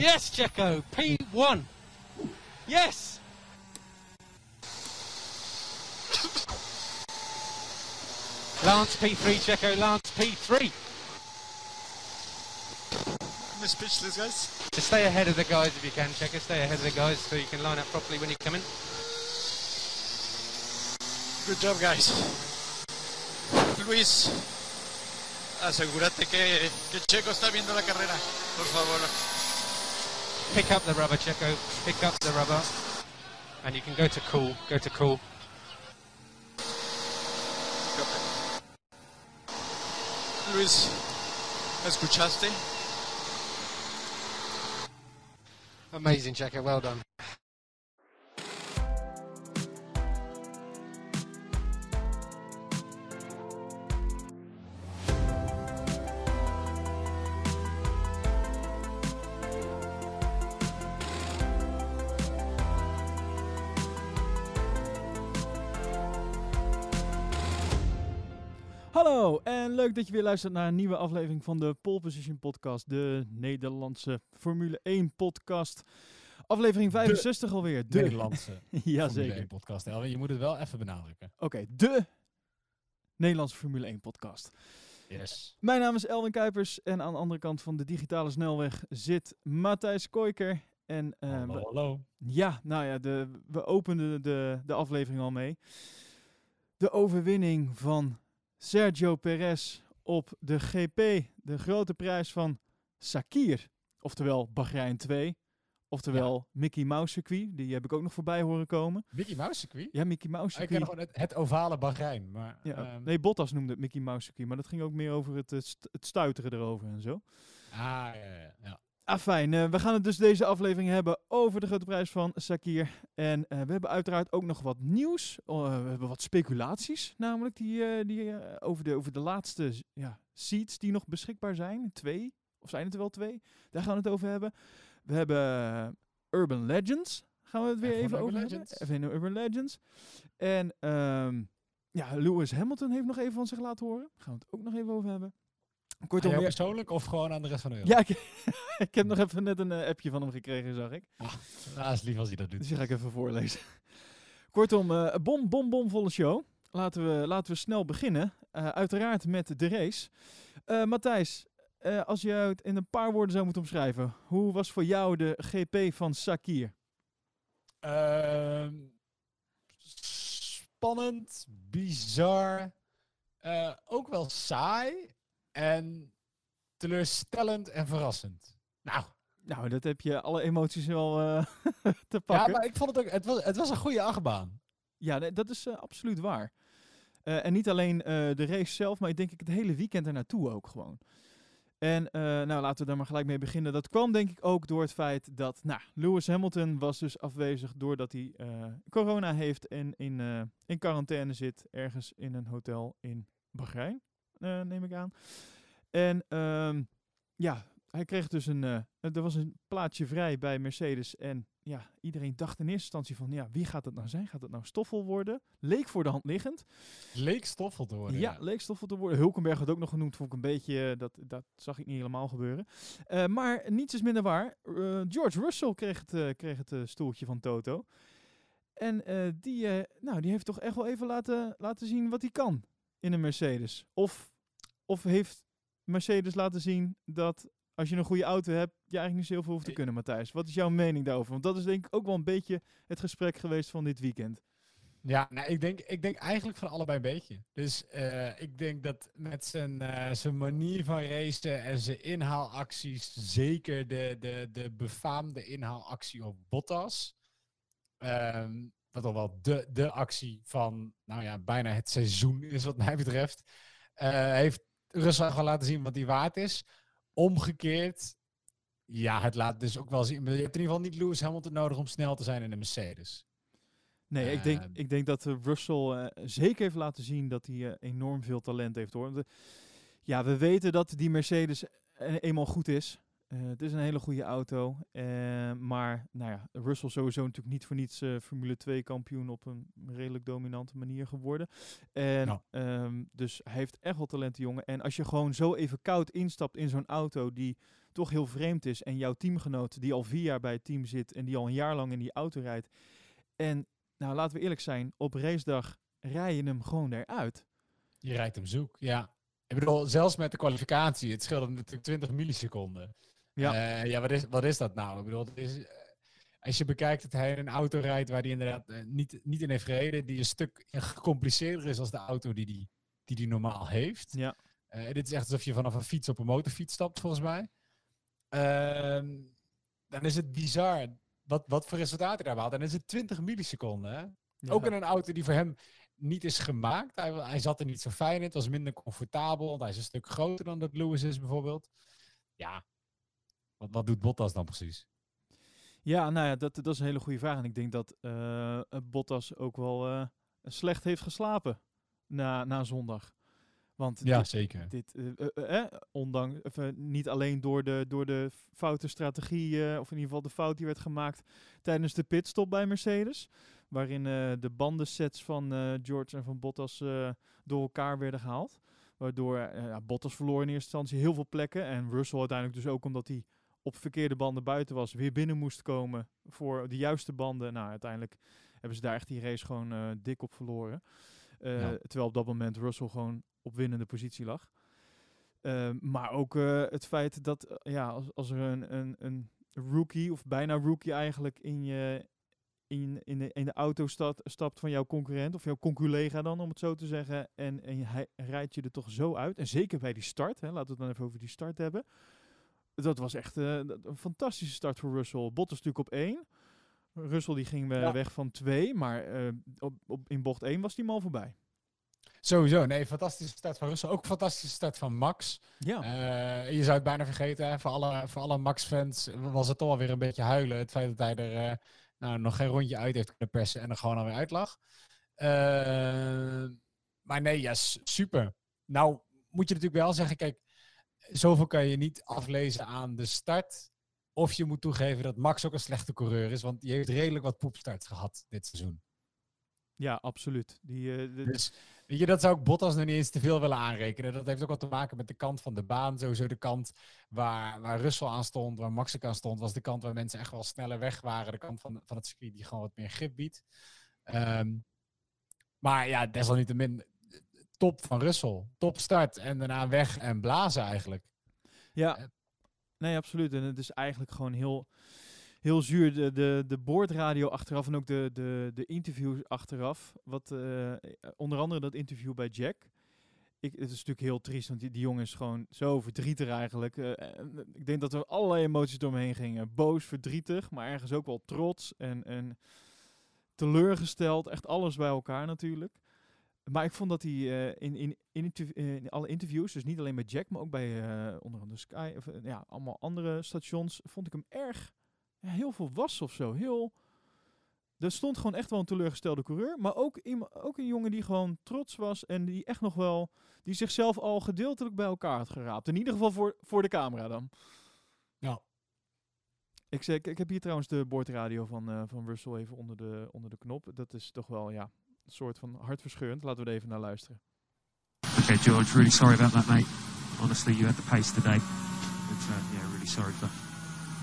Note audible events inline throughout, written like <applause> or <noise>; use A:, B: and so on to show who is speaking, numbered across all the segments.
A: Yes, Checo, P1. Yes. Lance P3, Checo, Lance P3.
B: I'm speechless, guys.
A: Just stay ahead of the guys if you can, Checo. Stay ahead of the guys so you can line up properly when you come in.
B: Good job, guys. Luis, asegúrate que, que Checo está viendo la carrera, por favor.
A: Pick up the rubber, Checo. Pick up the rubber. And you can go to cool. Go to cool.
B: Luis, ¿me escuchaste?
A: Amazing, Checo. Well done.
C: Leuk dat je weer luistert naar een nieuwe aflevering van de Pole Position Podcast, de Nederlandse Formule 1 podcast. Aflevering 65 alweer. De
D: Nederlandse <laughs>
C: Jazeker.
D: Formule 1 podcast. Je moet het wel even benadrukken.
C: Oké, de Nederlandse Formule 1 podcast.
D: Yes.
C: Mijn naam is Elwin Kuipers en aan de andere kant van de digitale snelweg zit Matthijs Koiker. En eh,
D: hallo,
C: we-
D: hallo.
C: Ja, nou ja, de, we openden de, de aflevering al mee. De overwinning van Sergio Perez op de GP, de grote prijs van Sakir. Oftewel Bahrein 2. Oftewel Mickey Mouse circuit. Die heb ik ook nog voorbij horen komen.
D: Mickey Mouse circuit?
C: Ja, Mickey Mouse
D: ik ken
C: circuit.
D: gewoon het, het ovale Bahrein. Maar,
C: Ja,
D: ehm,
C: nee, Bottas noemde het Mickey Mouse circuit. Maar dat ging ook meer over het, het stuiteren erover en zo.
D: Ah, ja, ja, ja.
C: Ah, fijn. Eh, we gaan het dus deze aflevering hebben over de grote prijs van Sakir. En eh, we hebben uiteraard ook nog wat nieuws. Oh, eh, we hebben wat speculaties, namelijk die, die, over, de, over de laatste ja, seats die nog beschikbaar zijn. Twee, of zijn het er wel twee? Daar gaan we het over hebben. We hebben Urban Legends. Gaan we het weer
D: F1
C: even
D: Urban
C: over hebben. F1 Urban Legends. En ehm, ja, Lewis Hamilton heeft nog even van zich laten horen. Gaan we het ook nog even over hebben. Kortom, weer-
D: persoonlijk of gewoon aan de rest van de wereld?
C: ja, ik, <laughs> ik heb nog even net een eh, appje van hem gekregen, zag ik.
D: Ah, is lief als hij dat doet.
C: Dus die ga ik even voorlezen. <laughs> Kortom, eh, een bom, bom, bomvolle show. Laten we, laten we snel beginnen. Eh, uiteraard met de race. Matthijs, als je het in een paar woorden zou moeten omschrijven. Hoe was voor jou de GP van Sakir?
D: Ehm, spannend, bizar, ook wel saai en teleurstellend en verrassend. Nou,
C: Nou, dat heb je alle emoties wel eh, <laughs> te
D: ja,
C: pakken.
D: maar ik vond het ook, het was, het was een goede achtbaan.
C: Ja, dat is eh, absoluut waar. Eh, en niet alleen de race zelf, maar ik denk ik het hele weekend ernaartoe ook gewoon. En nou, laten we daar maar gelijk mee beginnen. Dat kwam denk ik ook door het feit dat nou, Lewis Hamilton was dus afwezig doordat hij corona heeft en in, in quarantaine zit ergens in een hotel in Bahrein, neem ik aan. En ehm, ja, hij kreeg dus een, eh, er was een plaatsje vrij bij Mercedes en ja, iedereen dacht in eerste instantie van, ja, wie gaat het nou zijn? Gaat het nou Stoffel worden? Leek voor de hand liggend.
D: Leek stoffel te worden.
C: Ja, leek Stoffel te worden. Hulkenberg werd ook nog genoemd, vond ik een beetje, eh, dat, dat zag ik niet helemaal gebeuren. Eh, maar niets is minder waar. Eh, George Russell kreeg het, eh, kreeg het eh, stoeltje van Toto. En eh, die, eh, nou, die heeft toch echt wel even laten, laten zien wat hij kan in een Mercedes. Of, of heeft Mercedes laten zien dat als je een goede auto hebt, je eigenlijk niet zo heel veel hoeft te kunnen, Matthijs. Wat is jouw mening daarover? Want dat is denk ik ook wel een beetje het gesprek geweest van dit weekend.
D: Ja, nou, ik, denk, ik denk eigenlijk van allebei een beetje. Dus eh, ik denk dat met zijn, eh, zijn manier van racen en zijn inhaalacties, zeker de, de, de befaamde inhaalactie op Bottas, ehm, wat al wel de, de actie van, nou ja, bijna het seizoen is wat mij betreft, eh, heeft Russell gewoon laten zien wat hij waard is. Omgekeerd, ja, het laat dus ook wel zien. Je hebt in ieder geval niet Lewis Hamilton nodig om snel te zijn in een Mercedes.
C: Nee, ik, denk,
D: Ehm.
C: ik denk dat eh, Russell eh, zeker heeft laten zien dat hij eh, enorm veel talent heeft hoor. Eh, ja, we weten dat die Mercedes eh, eenmaal goed is. Eh, het is een hele goede auto. eh, maar nou ja, Russell sowieso natuurlijk niet voor niets eh, Formule 2 kampioen op een redelijk dominante manier geworden. En ehm, dus hij heeft echt wel talent, die jongen. En als je gewoon zo even koud instapt in zo'n auto die toch toch heel vreemd is. En jouw teamgenoot die al vier jaar bij het team zit en die al een jaar lang in die auto rijdt. En nou, laten we eerlijk zijn, op racedag rij je hem gewoon eruit.
D: Je rijdt hem zoek, ja. Ik bedoel, zelfs met de kwalificatie, het scheelde natuurlijk 20 milliseconden.
C: Ja.
D: Ja, ja wat, is, wat is dat nou? Ik bedoel, het is, eh, als je bekijkt dat hij een auto rijdt waar hij inderdaad eh, niet, niet in heeft gereden, die een stuk gecompliceerder is als de auto die hij die, die die normaal heeft.
C: Ja.
D: Eh, dit is echt alsof je vanaf een fiets op een motorfiets stapt, volgens mij. Ehm, dan is het bizar wat, wat voor resultaten daar behaalt. En dan is het 20 milliseconden. Hè?
C: Ja.
D: Ook in een auto die voor hem niet is gemaakt. Hij, hij zat er niet zo fijn in. Het was minder comfortabel. Want hij is een stuk groter dan dat Lewis is, bijvoorbeeld. Ja, wat, wat doet Bottas dan precies?
C: Ja, nou ja, dat, dat is een hele goede vraag. En ik denk dat eh, Bottas ook wel eh, slecht heeft geslapen na, na zondag. Want
D: Ja,
C: dit,
D: zeker.
C: dit eh, eh, eh, ondanks, of, eh, niet alleen door de, door de foute strategie, eh, of in ieder geval de fout die werd gemaakt tijdens de pitstop bij Mercedes. Waarin eh, de bandensets van eh, George en van Bottas eh, door elkaar werden gehaald. Waardoor eh, Bottas verloor in eerste instantie heel veel plekken. En Russell uiteindelijk dus ook omdat hij op verkeerde banden buiten was, weer binnen moest komen voor de juiste banden. Nou, uiteindelijk hebben ze daar echt die race gewoon eh, dik op verloren. Eh,
D: Ja.
C: Terwijl op dat moment Russell gewoon op winnende positie lag. Ehm, maar ook eh, het feit dat ja, als, als er een, een, een rookie, of bijna rookie eigenlijk, in, je, in, in, de, in de auto stapt, stapt van jouw concurrent, of jouw conculega dan, om het zo te zeggen, en, en hij rijdt je er toch zo uit. En zeker bij die start, hè, laten we het dan even over die start hebben. Dat was echt eh, een fantastische start voor Russell. Bottas natuurlijk op één. Russell die ging eh,
D: Ja.
C: weg van twee, maar eh, op, op, in bocht 1 was die mal voorbij.
D: Sowieso, nee, fantastische start van Russell. Ook fantastische start van Max.
C: Ja,
D: je zou het bijna vergeten, hè? Voor, alle, voor alle Max-fans was het toch wel weer een beetje huilen. Het feit dat hij er nou, nog geen rondje uit heeft kunnen persen en er gewoon alweer uit lag. Maar nee, ja, s- super. Nou, moet je natuurlijk wel zeggen, kijk, zoveel kan je niet aflezen aan de start. Of je moet toegeven dat Max ook een slechte coureur is, want die heeft redelijk wat poepstarts gehad dit seizoen.
C: ja absoluut. Die, eh,
D: Dus weet je, dat zou ik Bottas nog niet eens te veel willen aanrekenen. Dat heeft ook wat te maken met de kant van de baan. Sowieso de kant waar, waar Russell aan stond, waar Max aan stond, was de kant waar mensen echt wel sneller weg waren. De kant van, van het circuit die gewoon wat meer grip biedt. Ehm, maar ja, desalniettemin top van Russell. Top start en daarna weg en blazen eigenlijk.
C: Ja,
D: Eh,
C: nee, absoluut. En het is eigenlijk gewoon heel, heel zuur. De, de, de boordradio achteraf en ook de, de, de interviews achteraf. Wat, eh, onder andere dat interview bij Jack. Ik, het is natuurlijk heel triest, want die, die jongen is gewoon zo verdrietig eigenlijk. Eh, ik denk dat er allerlei emoties door me heen gingen. Boos, verdrietig, maar ergens ook wel trots en, en teleurgesteld. Echt alles bij elkaar natuurlijk. Maar ik vond dat hij eh, in, in, eh, in alle interviews, dus niet alleen bij Jack, maar ook bij eh, onder andere Sky, of ja, allemaal andere stations, vond ik hem erg ja, heel volwassen of zo. Heel, er stond gewoon echt wel een teleurgestelde coureur, maar ook, ook een jongen die gewoon trots was en die echt nog wel, die zichzelf al gedeeltelijk bij elkaar had geraapt. In ieder geval voor, voor de camera dan.
D: Ja.
C: Ik, zeg, ik heb hier trouwens de boordradio van, van Russell even onder de, onder de knop. Dat is toch wel ja, soort van hartverscheurend. Laten we er even naar luisteren.
E: Okay, George, really sorry about that, mate. Honestly, you had the pace today. But uh, yeah, really sorry for,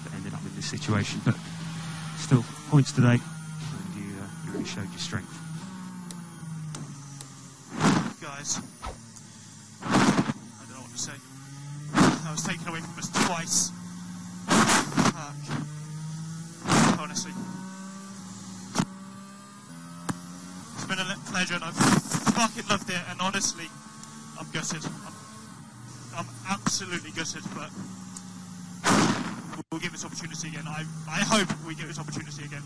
E: for ending up in this situation. But still, points today, and you, uh, you really showed your strength.
F: guys. I don't know what to say. I was taken away from us twice. Fuck. Honestly. Pleasure I've fucking loved it and honestly, I'm gutted. I'm, I'm absolutely gutted, but we'll give this opportunity again. I, I hope we get this opportunity again.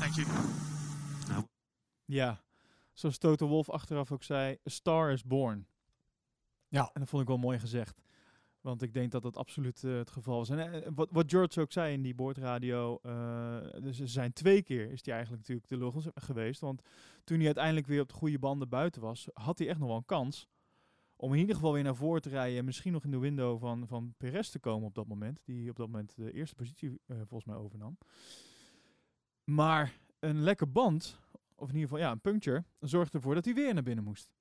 F: Thank you.
C: Ja, zoals Toto Wolf achteraf ook zei, a star is born.
D: Ja.
C: En dat vond ik wel mooi gezegd. Want ik denk dat dat absoluut eh, het geval was. En eh, wat, wat George ook zei in die boordradio, eh, dus er zijn twee keer is hij eigenlijk natuurlijk de lul geweest. Want toen hij uiteindelijk weer op de goede banden buiten was, had hij echt nog wel een kans om in ieder geval weer naar voren te rijden en misschien nog in de window van, van Perez te komen op dat moment. Die op dat moment de eerste positie eh, volgens mij overnam. Maar een lekke band, of in ieder geval ja, een puncture, zorgde ervoor dat hij weer naar binnen moest.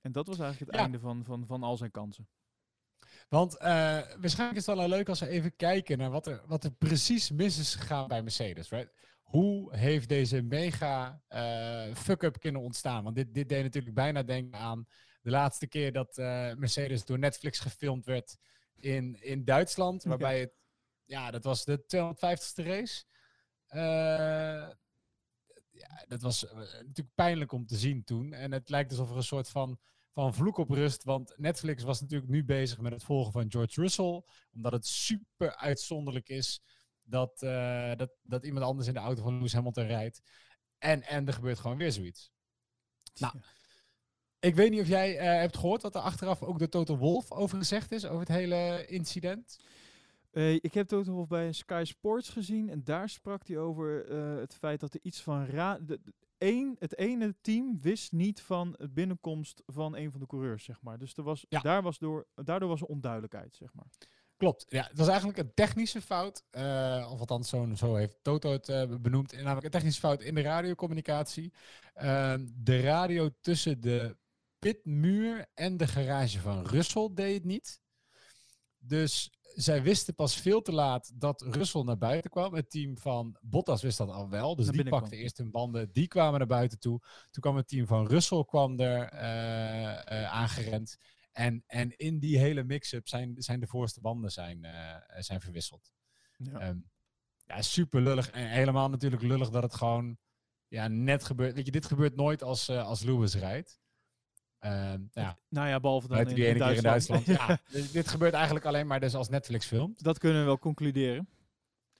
C: En dat was eigenlijk het
D: Ja.
C: einde van, van, van al zijn kansen.
D: Want eh, waarschijnlijk is het wel leuk als we even kijken naar wat er, wat er precies mis is gegaan bij Mercedes. Right? Hoe heeft deze mega eh, fuck-up kunnen ontstaan? Want dit, dit deed natuurlijk bijna denken aan de laatste keer dat eh, Mercedes door Netflix gefilmd werd in, in Duitsland. Waarbij het, ja, dat was de 250ste race. Ja, dat was natuurlijk pijnlijk om te zien toen. En het lijkt alsof er een soort van, van vloek op rust. Want Netflix was natuurlijk nu bezig met het volgen van George Russell. Omdat het super uitzonderlijk is dat, eh, dat, dat iemand anders in de auto van Lewis Hamilton rijdt. En, en er gebeurt gewoon weer zoiets. Nou, ik weet niet of jij eh, hebt gehoord dat er achteraf ook de Toto Wolf over gezegd is, over het hele incident.
C: Eh, ik heb Toto Wolff bij Sky Sports gezien en daar sprak hij over het feit dat er iets van ra de- één, het ene team wist niet van de binnenkomst van een van de coureurs, zeg maar. Dus er was,
D: Ja.
C: daar was door, daardoor was er onduidelijkheid, zeg maar.
D: Klopt. Ja, het was eigenlijk een technische fout. eh, of althans, zo, zo heeft Toto het eh, benoemd. Namelijk een technische fout in de radiocommunicatie. Ehm, de radio tussen de pitmuur en de garage van Russell deed het niet. Dus zij wisten pas veel te laat dat Russell naar buiten kwam. Het team van Bottas wist dat al wel. Dus
C: Naar
D: die pakte
C: kwam.
G: eerst hun
D: banden. Die kwamen naar buiten toe. Toen kwam het team van Russell kwam er eh, eh, aangerend. En, en in die hele mix-up zijn, zijn de voorste banden zijn, eh, zijn verwisseld.
C: Ja.
D: Ehm, ja, super lullig. En helemaal natuurlijk lullig dat het gewoon ja, net gebeurt. Weet je, dit gebeurt nooit als, als Lewis rijdt. Ehm, ja,
C: nou ja, behalve dan in,
D: die
C: in
D: ene keer in
C: Duitsland.
D: Ja, <laughs> dit, dit gebeurt eigenlijk alleen maar dus als Netflix filmt.
C: Dat kunnen we wel concluderen.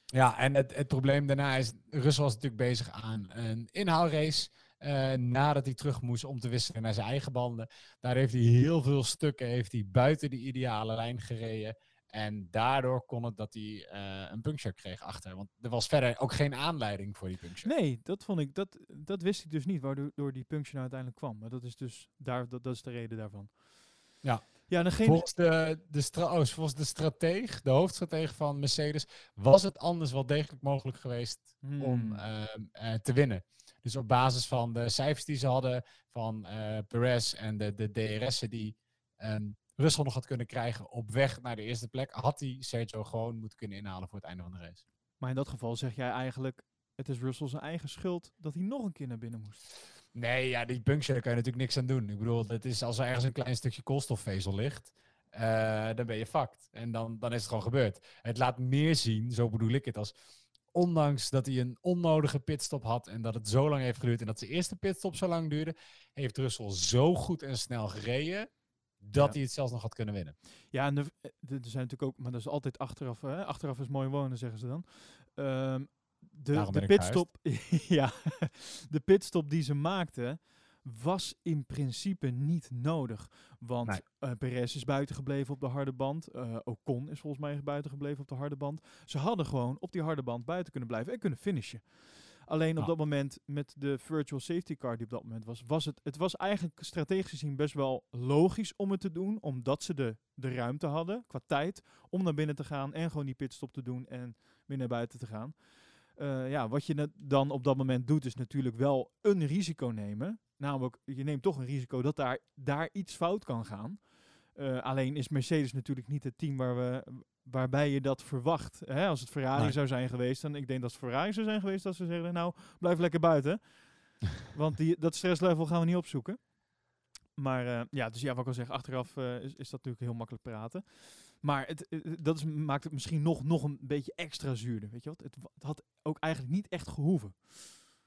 D: Ja, en het, het probleem daarna is, Russell was natuurlijk bezig aan een inhaalrace. eh, nadat hij terug moest om te wisselen naar zijn eigen banden. Daar heeft hij heel veel stukken heeft hij buiten de ideale lijn gereden. En daardoor kon het dat hij eh, een puncture kreeg achter. Want er was verder ook geen aanleiding voor die puncture.
C: Nee, dat vond ik, dat, dat wist ik dus niet, waardoor door die puncture nou uiteindelijk kwam. Maar dat is dus, daar, dat, dat is de reden daarvan.
D: Ja.
C: Ja.
D: Volgens de, de, stra- oh, volgens de strateeg, de hoofdstratege van Mercedes, was het anders wel degelijk mogelijk geweest
C: Hmm.
D: om ehm, eh, te winnen. Dus op basis van de cijfers die ze hadden van eh Perez en de, de DRS'en die ehm Russell nog had kunnen krijgen op weg naar de eerste plek, had hij Sergio gewoon moeten kunnen inhalen voor het einde van de race.
C: Maar in dat geval zeg jij eigenlijk, het is Russell zijn eigen schuld dat hij nog een keer naar binnen moest.
D: Nee, ja, die puncture daar kan je natuurlijk niks aan doen. Ik bedoel, het is als er ergens een klein stukje koolstofvezel ligt, eh, dan ben je fucked. En dan, dan is het gewoon gebeurd. Het laat meer zien, zo bedoel ik het, als ondanks dat hij een onnodige pitstop had en dat het zo lang heeft geduurd en dat zijn eerste pitstop zo lang duurde, heeft Russell zo goed en snel gereden dat
C: Ja.
D: hij het zelfs nog had kunnen winnen.
C: Ja, en er eh, er zijn natuurlijk ook, maar dat is altijd achteraf, hè? achteraf is mooi wonen, zeggen ze dan. Ehm, de, de pitstop, <laughs> ja, de pitstop die ze maakten, was in principe niet nodig. Want
D: Nee.
C: eh, Perez is buiten gebleven op de harde band. eh Ocon is volgens mij buiten gebleven op de harde band. Ze hadden gewoon op die harde band buiten kunnen blijven en kunnen finishen. Alleen op
D: Ja.
C: dat moment met de virtual safety car die op dat moment was, was het, het was eigenlijk strategisch gezien best wel logisch om het te doen, omdat ze de, de ruimte hadden qua tijd om naar binnen te gaan en gewoon die pitstop te doen en weer naar buiten te gaan. Eh, ja, wat je net dan op dat moment doet, is natuurlijk wel een risico nemen. Namelijk, je neemt toch een risico dat daar, daar iets fout kan gaan. Eh, alleen is Mercedes natuurlijk niet het team waar we, waarbij je dat verwacht. Hè? Als het Ferrari
D: Nee.
C: zou zijn geweest, dan ik denk dat het Ferrari zou zijn geweest dat ze zeggen, nou, blijf lekker buiten. <laughs> Want die, dat stresslevel gaan we niet opzoeken. Maar eh, ja, dus ja, wat ik al zeg, achteraf eh, is, is dat natuurlijk heel makkelijk praten. Maar het, eh, dat is, maakt het misschien nog, nog een beetje extra zuurder. Weet je wat? Het, wa- het had ook eigenlijk niet echt gehoeven.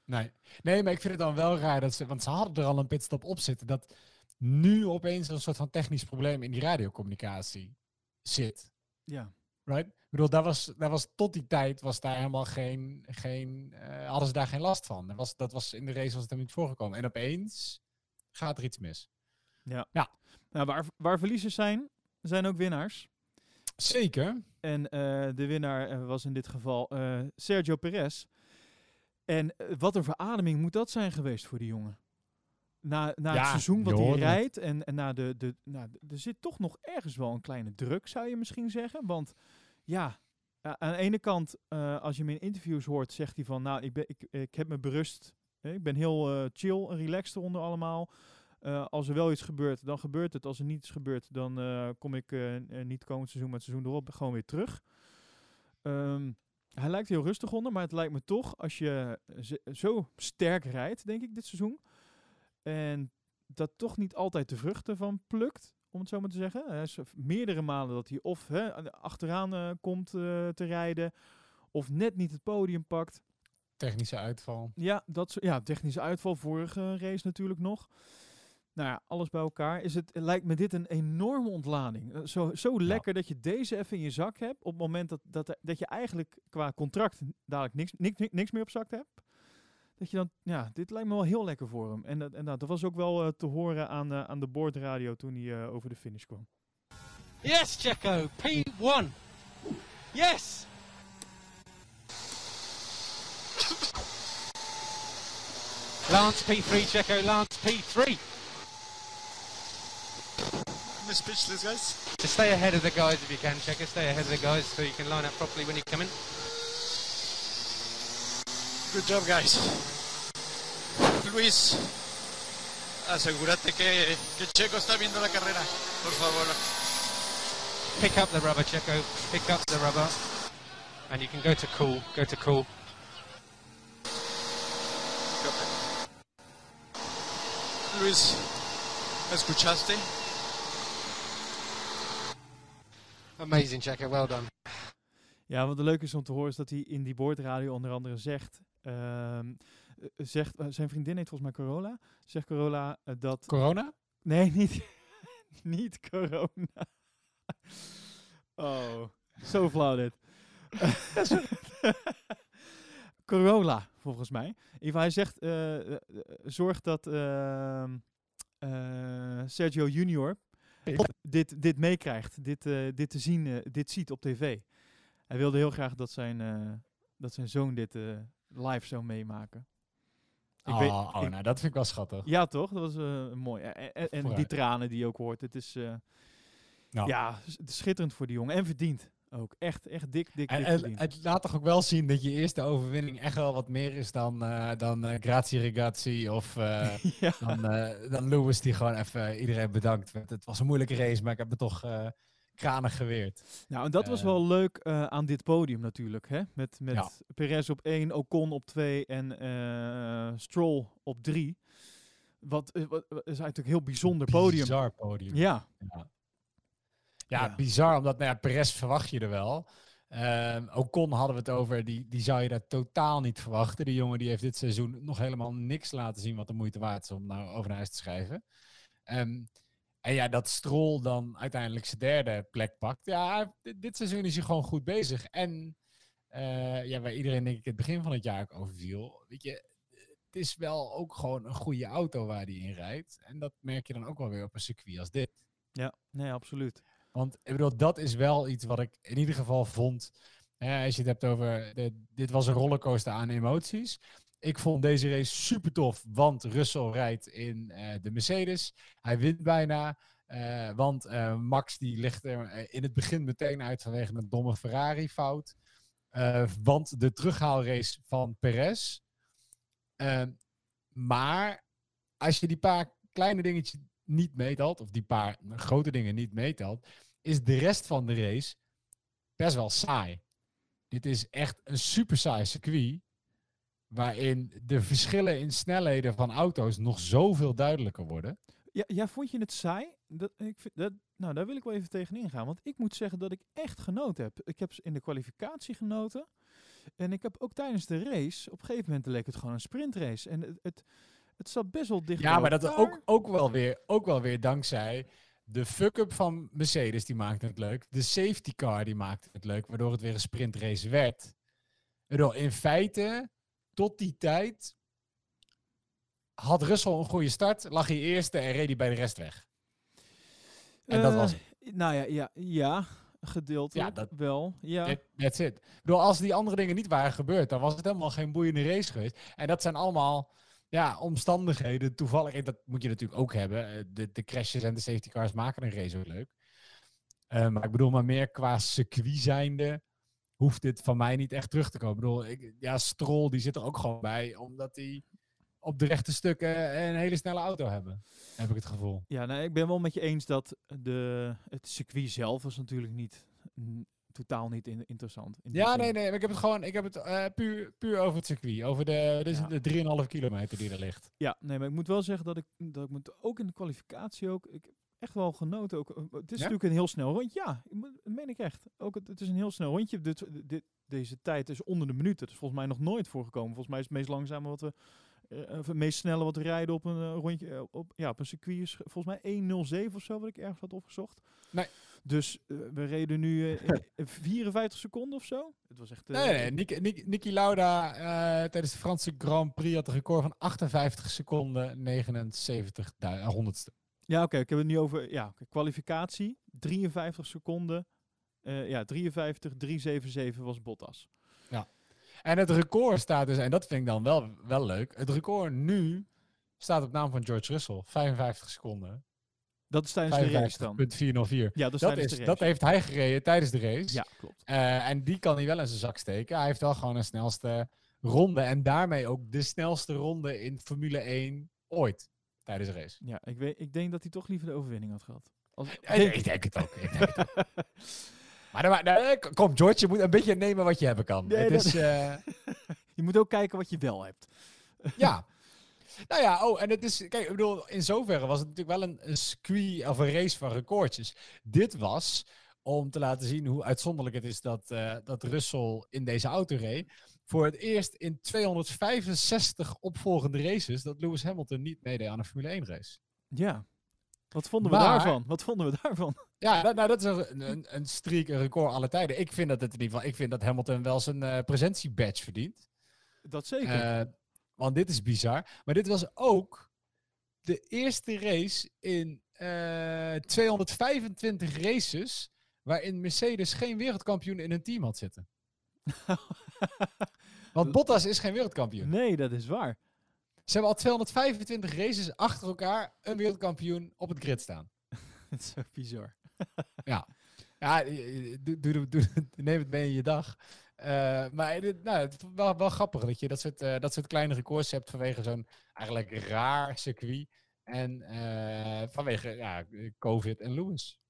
D: Nee. nee, maar ik vind het dan wel raar dat ze, want ze hadden er al een pitstop op zitten, dat nu opeens een soort van technisch probleem in die radiocommunicatie zit.
C: Ja.
D: Right? Ik bedoel, daar was, daar was tot die tijd was daar helemaal geen, geen eh, hadden ze daar geen last van. Dat was, dat was in de race was het hem niet voorgekomen. En opeens gaat er iets mis.
C: Nou, waar, waar verliezers zijn, zijn ook winnaars.
D: Zeker.
C: En eh, de winnaar eh, was in dit geval Sergio Perez. En wat een verademing moet dat zijn geweest voor die jongen. Na, na
D: Ja,
C: het seizoen wat hij rijdt en, en na de, de, nou, er zit toch nog ergens wel een kleine druk, zou je misschien zeggen. Want ja, aan de ene kant, eh, als je hem in interviews hoort, zegt hij van, nou, ik, ben, ik, ik heb me berust. hè, Ik ben heel eh, chill en relaxed eronder allemaal. Eh, als er wel iets gebeurt, dan gebeurt het. Als er niets gebeurt, dan eh, kom ik eh, eh, niet komend seizoen, maar het seizoen erop gewoon weer terug. Ehm, hij lijkt heel rustig onder, maar het lijkt me toch, als je zo sterk rijdt, denk ik, dit seizoen. En dat toch niet altijd de vruchten van plukt, om het zo maar te zeggen. Hij is meerdere malen dat hij of hè, achteraan eh, komt eh, te rijden, of net niet het podium pakt.
D: Technische uitval.
C: Ja, dat ja, technische uitval, vorige race natuurlijk nog. Nou ja, alles bij elkaar. Is het, lijkt me dit een enorme ontlading. Eh, Zo, zo lekker dat je deze even in je zak hebt. Op het moment dat, dat, dat je eigenlijk qua contract dadelijk niks, niks, niks meer op zak hebt. Dat je dan, ja, dit lijkt me wel heel lekker voor hem. En dat, en dat, dat was ook wel eh, te horen aan, eh, aan de boordradio toen hij eh, over de finish kwam.
A: Yes, Checo, P1. Yes. Lance P3, Checo, Lance P3.
F: I'm speechless, guys.
A: Just stay ahead of the guys if you can, Checo. Stay ahead of the guys so you can line up properly when you come in.
F: Good job, guys. Luis, asegúrate que, que Checo está viendo la carrera, por favor.
A: Pick up the rubber, Checo. Pick up the rubber. And you can go to cool. Go to cool.
F: Luis, ¿me escuchaste?
A: Amazing, Checo. Well done.
C: Ja, wat leuk is om te horen is dat hij in die boordradio onder andere zegt... ehm, eh, zegt eh, zijn vriendin heet volgens mij Corolla. Zegt Corolla eh, dat
D: Corona?
C: Nee, <laughs> niet, niet corona. Oh, zo flauw dit. <laughs> Corolla, volgens mij. Geval, hij zegt, eh, zorg dat ehm, eh, Sergio Junior dit, dit meekrijgt, dit, dit te zien, dit ziet op tv. Hij wilde heel graag dat zijn, dat zijn zoon dit eh, live zou meemaken. Ik
D: oh,
C: weet-
D: oh,
C: ik-
D: nou, dat vind ik wel schattig.
C: ja, toch? Dat was eh, mooi. En, en- en die tranen die je ook hoort. Het is eh,
D: Ja.
C: ja, schitterend voor die jongen. En verdiend ook. Echt, echt dik, dik,
D: En,
C: dik
D: en
C: verdiend.
D: het laat toch ook wel zien dat je eerste overwinning echt wel wat meer is dan, eh dan Grazie Ragazzi of <laughs>
C: ja.
D: dan, dan Lewis die gewoon even iedereen bedankt. Het was een moeilijke race, maar ik heb het toch kranig geweerd.
C: Nou, en dat was
D: eh,
C: wel leuk eh, aan dit podium natuurlijk. Hè? Met, met
D: Ja.
C: Perez op 1, Ocon op 2 en eh, Stroll op 3. Wat, is eigenlijk een heel bijzonder podium.
D: Bizar podium.
C: Ja,
D: Ja, ja,
C: Ja.
D: bizar, omdat nou ja, Perez verwacht je er wel. Ocon hadden we het over, die, die zou je daar totaal niet verwachten. Die jongen die heeft dit seizoen nog helemaal niks laten zien wat de moeite waard is om nou over naar huis te schrijven. Ehm, en ja, dat Stroll dan uiteindelijk zijn derde plek pakt. Ja, dit, seizoen is hij gewoon goed bezig. En eh, ja, waar iedereen denk ik het begin van het jaar ook over viel. Weet je, het is wel ook gewoon een goede auto waar hij in rijdt. En dat merk je dan ook wel weer op een circuit als dit.
C: ja, nee, absoluut.
D: Want ik bedoel, dat is wel iets wat ik in ieder geval vond. Hè, als je het hebt over. De, dit was een rollercoaster aan emoties. Ik vond deze race super tof, want Russell rijdt in eh, de Mercedes. Hij wint bijna. eh, want eh, Max die ligt er in het begin meteen uit vanwege een domme Ferrari-fout. Want de terughaalrace van Perez. Ehm, maar als je die paar kleine dingetjes niet meetelt, of die paar grote dingen niet meetelt, is de rest van de race best wel saai. Dit is echt een super saai circuit, waarin de verschillen in snelheden van auto's nog zoveel duidelijker worden.
C: Ja, ja, vond je het saai? Dat, ik vind, dat, nou, daar wil ik wel even tegen ingaan. Want ik moet zeggen dat ik echt genoten heb. Ik heb in de kwalificatie genoten. En ik heb ook tijdens de race, op een gegeven moment leek het gewoon een sprintrace. En het, het, het zat best wel dicht
D: Ja, maar dat ook, ook, wel weer, ook wel weer dankzij de fuck-up van Mercedes, die maakte het leuk. De safety car, die maakte het leuk, waardoor het weer een sprintrace werd. In feite, tot die tijd had Russell een goede start, lag hij eerste en reed hij bij de rest weg. En dat was
C: Eh, Nou ja, ja, ja gedeeltelijk
D: Ja, dat-
C: wel. Ja.
D: That- That's it. Ik bedoel, als die andere dingen niet waren gebeurd, dan was het helemaal geen boeiende race geweest. En dat zijn allemaal ja, omstandigheden. Toevallig, dat moet je natuurlijk ook hebben. Eh, De, de crashes en de safety cars maken een race ook leuk. Eh, maar ik bedoel, maar meer qua circuit zijnde hoeft dit van mij niet echt terug te komen. Ik bedoel, ik, ja, Stroll die zit er ook gewoon bij, omdat hij op de rechte stukken een hele snelle auto hebben. Heb ik het gevoel.
C: Ja, nou, ik ben wel met je eens dat de, het circuit zelf was natuurlijk niet, totaal niet in- interessant. In
D: Ja, nee, nee. Ik heb het gewoon ik heb het, eh, puur, puur over het circuit. Over de, dus
C: Ja.
D: de 3,5 kilometer die er ligt.
C: Ja, nee, maar ik moet wel zeggen dat ik, dat ik moet ook in de kwalificatie ook, ik echt wel genoten. Ook, eh, het is natuurlijk een heel snel rondje. Ja, dat meen ik echt. Ook het, het is een heel snel rondje. Dit, dit, deze tijd is onder de minuut. Dat is volgens mij nog nooit voorgekomen. Volgens mij is het meest langzame wat we, of het meest snelle wat we rijden op een eh, rondje, op, ja, op een circuit is volgens mij 1.07 of zo, wat ik ergens had opgezocht.
D: Nee.
C: Dus we reden nu eh, in- in 54 seconden of zo. Het was echt...
D: Nee, nee, Niki, Niki, Niki Lauda tijdens de Franse Grand Prix had een record van 58 seconden 79 du- eh, honderdste.
C: Ja, oké. ik heb het nu over ja, kwalificatie. 53 seconden. Eh, ja, 53, 377 was Bottas.
D: En het record staat dus, en dat vind ik dan wel, wel leuk. Het record nu staat op naam van George Russell. 55 seconden.
C: Dat is tijdens de race dan.
D: 55.404.
C: Ja, dat is
D: Dat, is, dat heeft hij gereden tijdens de race.
C: Ja, klopt.
D: Eh, en die kan hij wel in zijn zak steken. Hij heeft wel gewoon een snelste ronde. En daarmee ook de snelste ronde in Formule 1 ooit tijdens de race.
C: Ja, ik, weet, ik denk dat hij toch liever de overwinning had gehad. Als,
D: Ja, ik denk het ook. Ik denk het ook. <laughs> Maar, dan- kom, George, je moet een beetje nemen wat je hebben kan.
C: Nee,
D: het is, eh, <laughs>
C: je moet ook kijken wat je wel hebt. <laughs>
D: ja. Nou ja, oh, en het is, kijk, ik bedoel, in zoverre was het natuurlijk wel een, een circuit of een race van recordjes. Dit was om te laten zien hoe uitzonderlijk het is dat, eh, dat Russell in deze auto reed. Voor het eerst in 265 opvolgende races dat Lewis Hamilton niet meedeed aan een Formule 1 race.
C: Ja. Wat vonden we
D: Maar-
C: daarvan? Wat vonden we daarvan?
D: Ja, dat, nou, dat is een, een, een streak, een record alle tijden. Ik vind dat het in ieder geval, ik vind dat Hamilton wel zijn eh presentiebadge verdient.
C: Dat zeker.
D: Eh, want dit is bizar. Maar dit was ook de eerste race in eh, 225 races waarin Mercedes geen wereldkampioen in hun team had zitten. <laughs> Want Bottas is geen wereldkampioen.
C: nee, dat is waar.
D: Ze hebben al 225 races achter elkaar een wereldkampioen op het grid staan. <laughs>
C: Dat is zo bizar. <laughs>
D: Ja, eh, eh, doe, doe, doe, doe- <laughs> neem het mee in je dag. Eh, maar dit, nou, het is wel, wel grappig dat je dat soort, dat soort kleine records hebt vanwege zo'n eigenlijk raar circuit. En vanwege ja, COVID en Lewis.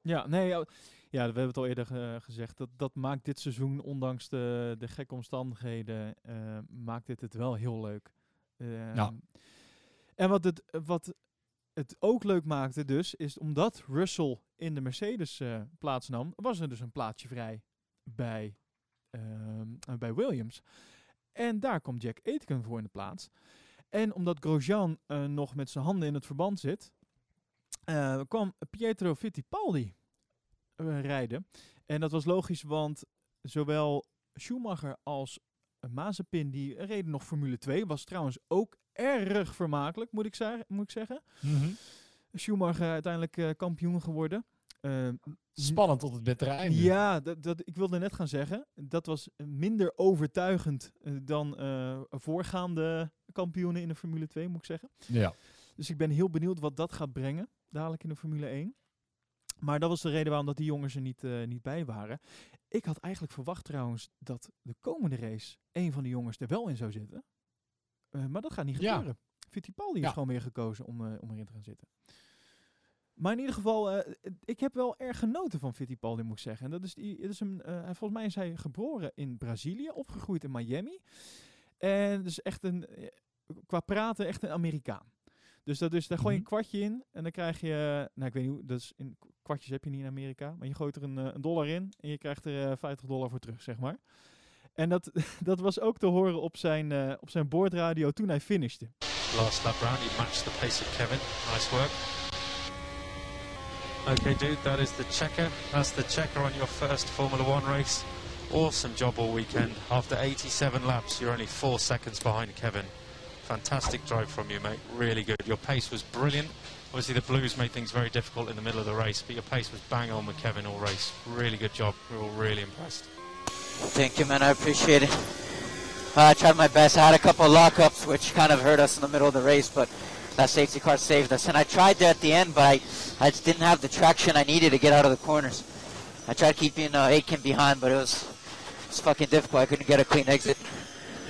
C: Ja, nee, ja, ja, we hebben het al eerder eh, gezegd. Dat, dat maakt dit seizoen, ondanks de, de gekke omstandigheden, eh, maakt dit het wel heel leuk. Ehm, En wat het, wat het ook leuk maakte dus, is omdat Russell in de Mercedes eh, plaatsnam, was er dus een plaatsje vrij bij, ehm, eh, bij Williams. En daar komt Jack Aitken voor in de plaats. En omdat Grosjean nog met zijn handen in het verband zit, kwam Pietro Fittipaldi rijden. En dat was logisch, want zowel Schumacher als Mazepin die reden nog Formule 2. Was trouwens ook erg vermakelijk, moet ik, zeggen, moet ik zeggen. Schumacher uiteindelijk eh, kampioen geworden. Eh,
D: Spannend tot het bittere einde.
C: ja, dat, dat, ik wilde net gaan zeggen. Dat was minder overtuigend eh, dan eh, voorgaande kampioenen in de Formule 2, moet ik zeggen.
D: ja.
C: Dus ik ben heel benieuwd wat dat gaat brengen, dadelijk in de Formule 1. Maar dat was de reden waarom dat die jongens er niet, eh, niet bij waren. Ik had eigenlijk verwacht trouwens dat de komende race een van de jongens er wel in zou zitten. Eh, maar dat gaat niet
D: Ja.
C: gebeuren. Fittipaldi is
D: Ja.
C: gewoon weer gekozen om, eh, om erin te gaan zitten. Maar in ieder geval, ik heb wel erg genoten van Fittipaldi, moet ik zeggen. En dat is, die, het is een, volgens mij is hij geboren in Brazilië, opgegroeid in Miami. En dus echt een, qua praten echt een Amerikaan. Dus dat is, daar gooi je een
D: Mhm.
C: kwartje in en dan krijg je, nou ik weet niet hoe, dat is in kwartjes heb je niet in Amerika, maar je gooit er een, eh, een dollar in en je krijgt er eh, 50 dollar voor terug, zeg maar. En dat, <laughs> dat was ook te horen op zijn, eh, op zijn boordradio toen hij finishte.
A: Last lap round, you matched the pace of Kevin. Nice work. Okay, dude, that is the checker. That's the checker on your first Formula One race. Awesome job all weekend. After 87 laps, you're only four seconds behind Kevin. Fantastic drive from you, mate. Really good. Your pace was brilliant. Obviously, the Blues made things very difficult in the middle of the race, but your pace was bang on with Kevin all race. Really good job. We are all really impressed.
H: Thank you, man. I appreciate it. Uh, I tried my best. I had a couple of lockups, which kind of hurt us in the middle of the race, but that safety car saved us. And I tried that at the end, but I, I just didn't have the traction I needed to get out of the corners. I tried keeping uh, Aiken behind, but it was, it was fucking difficult. I couldn't get a clean exit.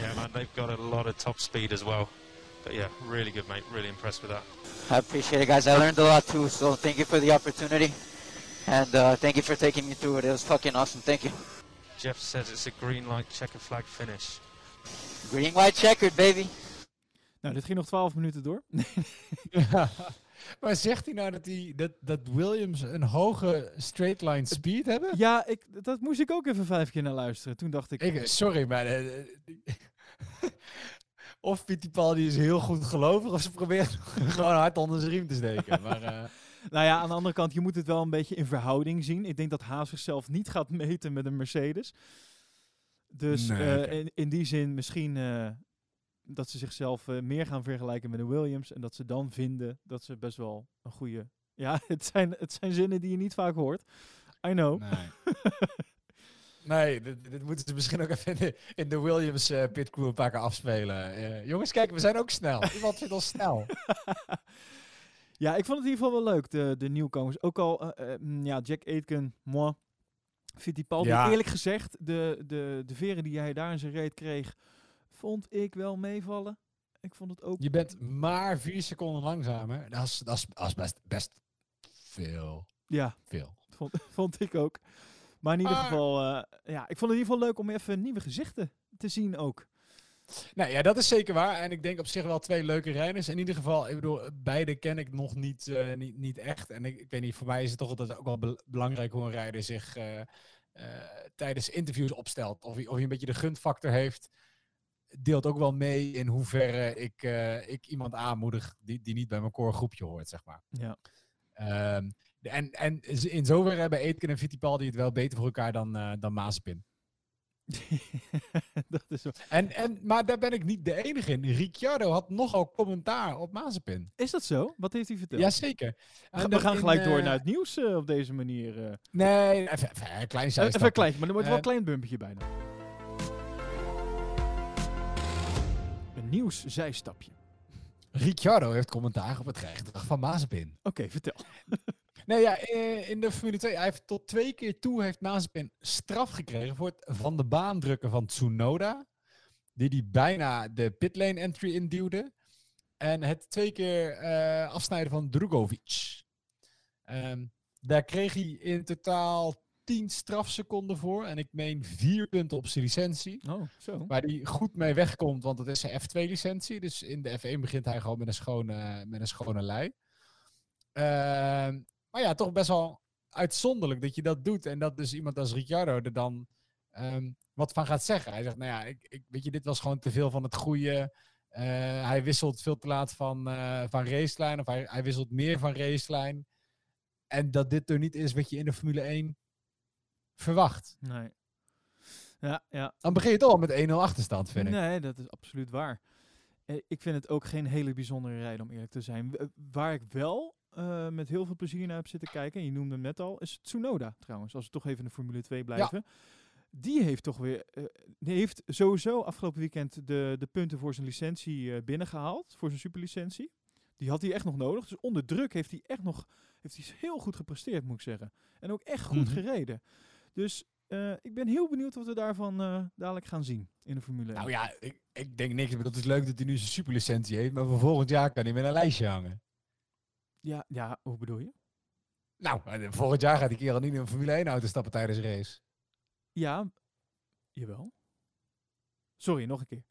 A: Yeah, man, they've got a lot of top speed as well. But yeah, really good, mate. Really impressed with that.
H: I appreciate it, guys. I learned a lot too, so thank you for the opportunity. And uh, thank you for taking me through it. It was fucking awesome. Thank you.
A: Jeff says it's a green light checker flag finish.
H: Green, white, checkered, baby.
C: Nou, dit ging nog 12 minuten door. <laughs>
D: maar zegt hij nou dat, hij, dat, dat Williams een hoge straight line speed hebben?
C: ja, ik, dat moest ik ook even vijf keer naar luisteren. Toen dacht ik...
D: Ik, sorry, maar... eh, of Fittipaldi is heel goed gelovig, of ze proberen <laughs> gewoon hard onder zijn riem te steken. <laughs> Maar, eh,
C: Nou ja, aan de andere kant, je moet het wel een beetje in verhouding zien. Ik denk dat Haas zichzelf niet gaat meten met een Mercedes. Dus
D: Nee,
C: eh, in, in die zin misschien eh, dat ze zichzelf meer gaan vergelijken met een Williams. En dat ze dan vinden dat ze best wel een goede... Ja, <laughs> het zijn, het zijn zinnen die je niet vaak hoort. I know.
D: nee. Nee, dit, dit moeten ze misschien ook even in de, in de Williams eh pitcrew een paar keer afspelen. Eh, jongens, kijk, we zijn ook snel. Iemand vindt ons snel. <laughs>
C: Ja, ik vond het in ieder geval wel leuk, de, de nieuwkomers. Ook al, eh, eh, mm, ja, Jack Aitken, moi. Fittipaldi,
D: Ja.
C: eerlijk gezegd, de, de, de veren die hij daar in zijn reet kreeg, vond ik wel meevallen. Ik vond het ook...
D: Je bent maar vier seconden langzamer. Dat is, dat is, dat is best, best veel.
C: Ja,
D: veel.
C: vond, <laughs> vond ik ook. Maar in ieder
D: Maar-
C: geval, eh, ja, ik vond het in ieder geval leuk om even nieuwe gezichten te zien ook.
D: Nou ja, dat is zeker waar. En ik denk op zich wel twee leuke rijders. In ieder geval, ik bedoel, beide ken ik nog niet, eh, niet, niet echt. En ik, ik weet niet, voor mij is het toch altijd ook wel be- belangrijk hoe een rijder zich eh, tijdens interviews opstelt. Of hij, of hij een beetje de gunfactor heeft. Deelt ook wel mee in hoeverre ik, ik iemand aanmoedig die, die niet bij mijn core groepje hoort, zeg maar.
C: Ja.
D: Ehm, en, en in zoverre hebben Aitken en Fittipaldi het wel beter voor elkaar dan, eh dan Mazepin. <laughs>
C: dat is wel-
D: En, en, maar daar ben ik niet de enige in. Ricciardo had nogal commentaar op Mazepin.
C: Is dat zo? Wat heeft hij verteld?
D: Jazeker.
C: We, we gaan
D: in,
C: gelijk door
D: eh,
C: naar het nieuws eh, op deze manier. eh.
D: Nee, even, even een klein
C: even
D: zijstapje.
C: een kleintje, maar er wordt wel een klein bumpje bijna. Een nieuws zijstapje.
D: Ricciardo heeft commentaar op het rijgedrag van Mazepin.
C: Oké, vertel. <laughs>
D: Nee, ja, eh, in de Formule 2, hij heeft tot twee keer toe heeft Mazepin straf gekregen voor het van de baan drukken van Tsunoda. Die die bijna de pitlane entry induwde. En het twee keer eh, afsnijden van Drugovic. Ehm, daar kreeg hij in totaal 10 strafseconden voor. En ik meen vier punten op zijn licentie.
C: Oh, zo.
D: Waar hij goed mee wegkomt, want dat is zijn F2-licentie. Dus in de F1 begint hij gewoon met een schone, met een schone lei. Ehm, maar ja, toch best wel uitzonderlijk dat je dat doet. En dat dus iemand als Ricciardo er dan ehm, wat van gaat zeggen. Hij zegt, nou ja, ik, ik, weet je, dit was gewoon te veel van het goede. Eh, hij wisselt veel te laat van, eh van racelijn. Of hij, hij wisselt meer van racelijn. En dat dit er niet is wat je in de Formule 1 verwacht.
C: Nee. Ja, ja.
D: Dan begin je toch al met 1-0 achterstand, vind ik.
C: Nee, dat is absoluut waar. Eh, Ik vind het ook geen hele bijzondere rijden, om eerlijk te zijn. Waar ik wel eh, met heel veel plezier naar heb zitten kijken, en je noemde hem net al, is Tsunoda trouwens. Als we toch even in de Formule 2 blijven. Die heeft toch weer, eh, die heeft sowieso afgelopen weekend de, de punten voor zijn licentie eh, binnengehaald, voor zijn superlicentie. Die had hij echt nog nodig. Dus onder druk heeft hij echt nog, heeft hij heel goed gepresteerd, moet ik zeggen. En ook echt goed
D: Mhm.
C: gereden. Dus ik ben heel benieuwd wat we daarvan dadelijk gaan zien in de Formule 1.
D: Nou ja, ik, ik denk niks. Maar dat is leuk dat hij nu zijn superlicentie heeft. Maar voor volgend jaar kan hij met een lijstje hangen.
C: Ja, ja, hoe bedoel je?
D: Nou, eh, volgend jaar gaat die kerel niet in een Formule 1 auto stappen tijdens een race.
C: Ja, jawel. Sorry, nog een keer.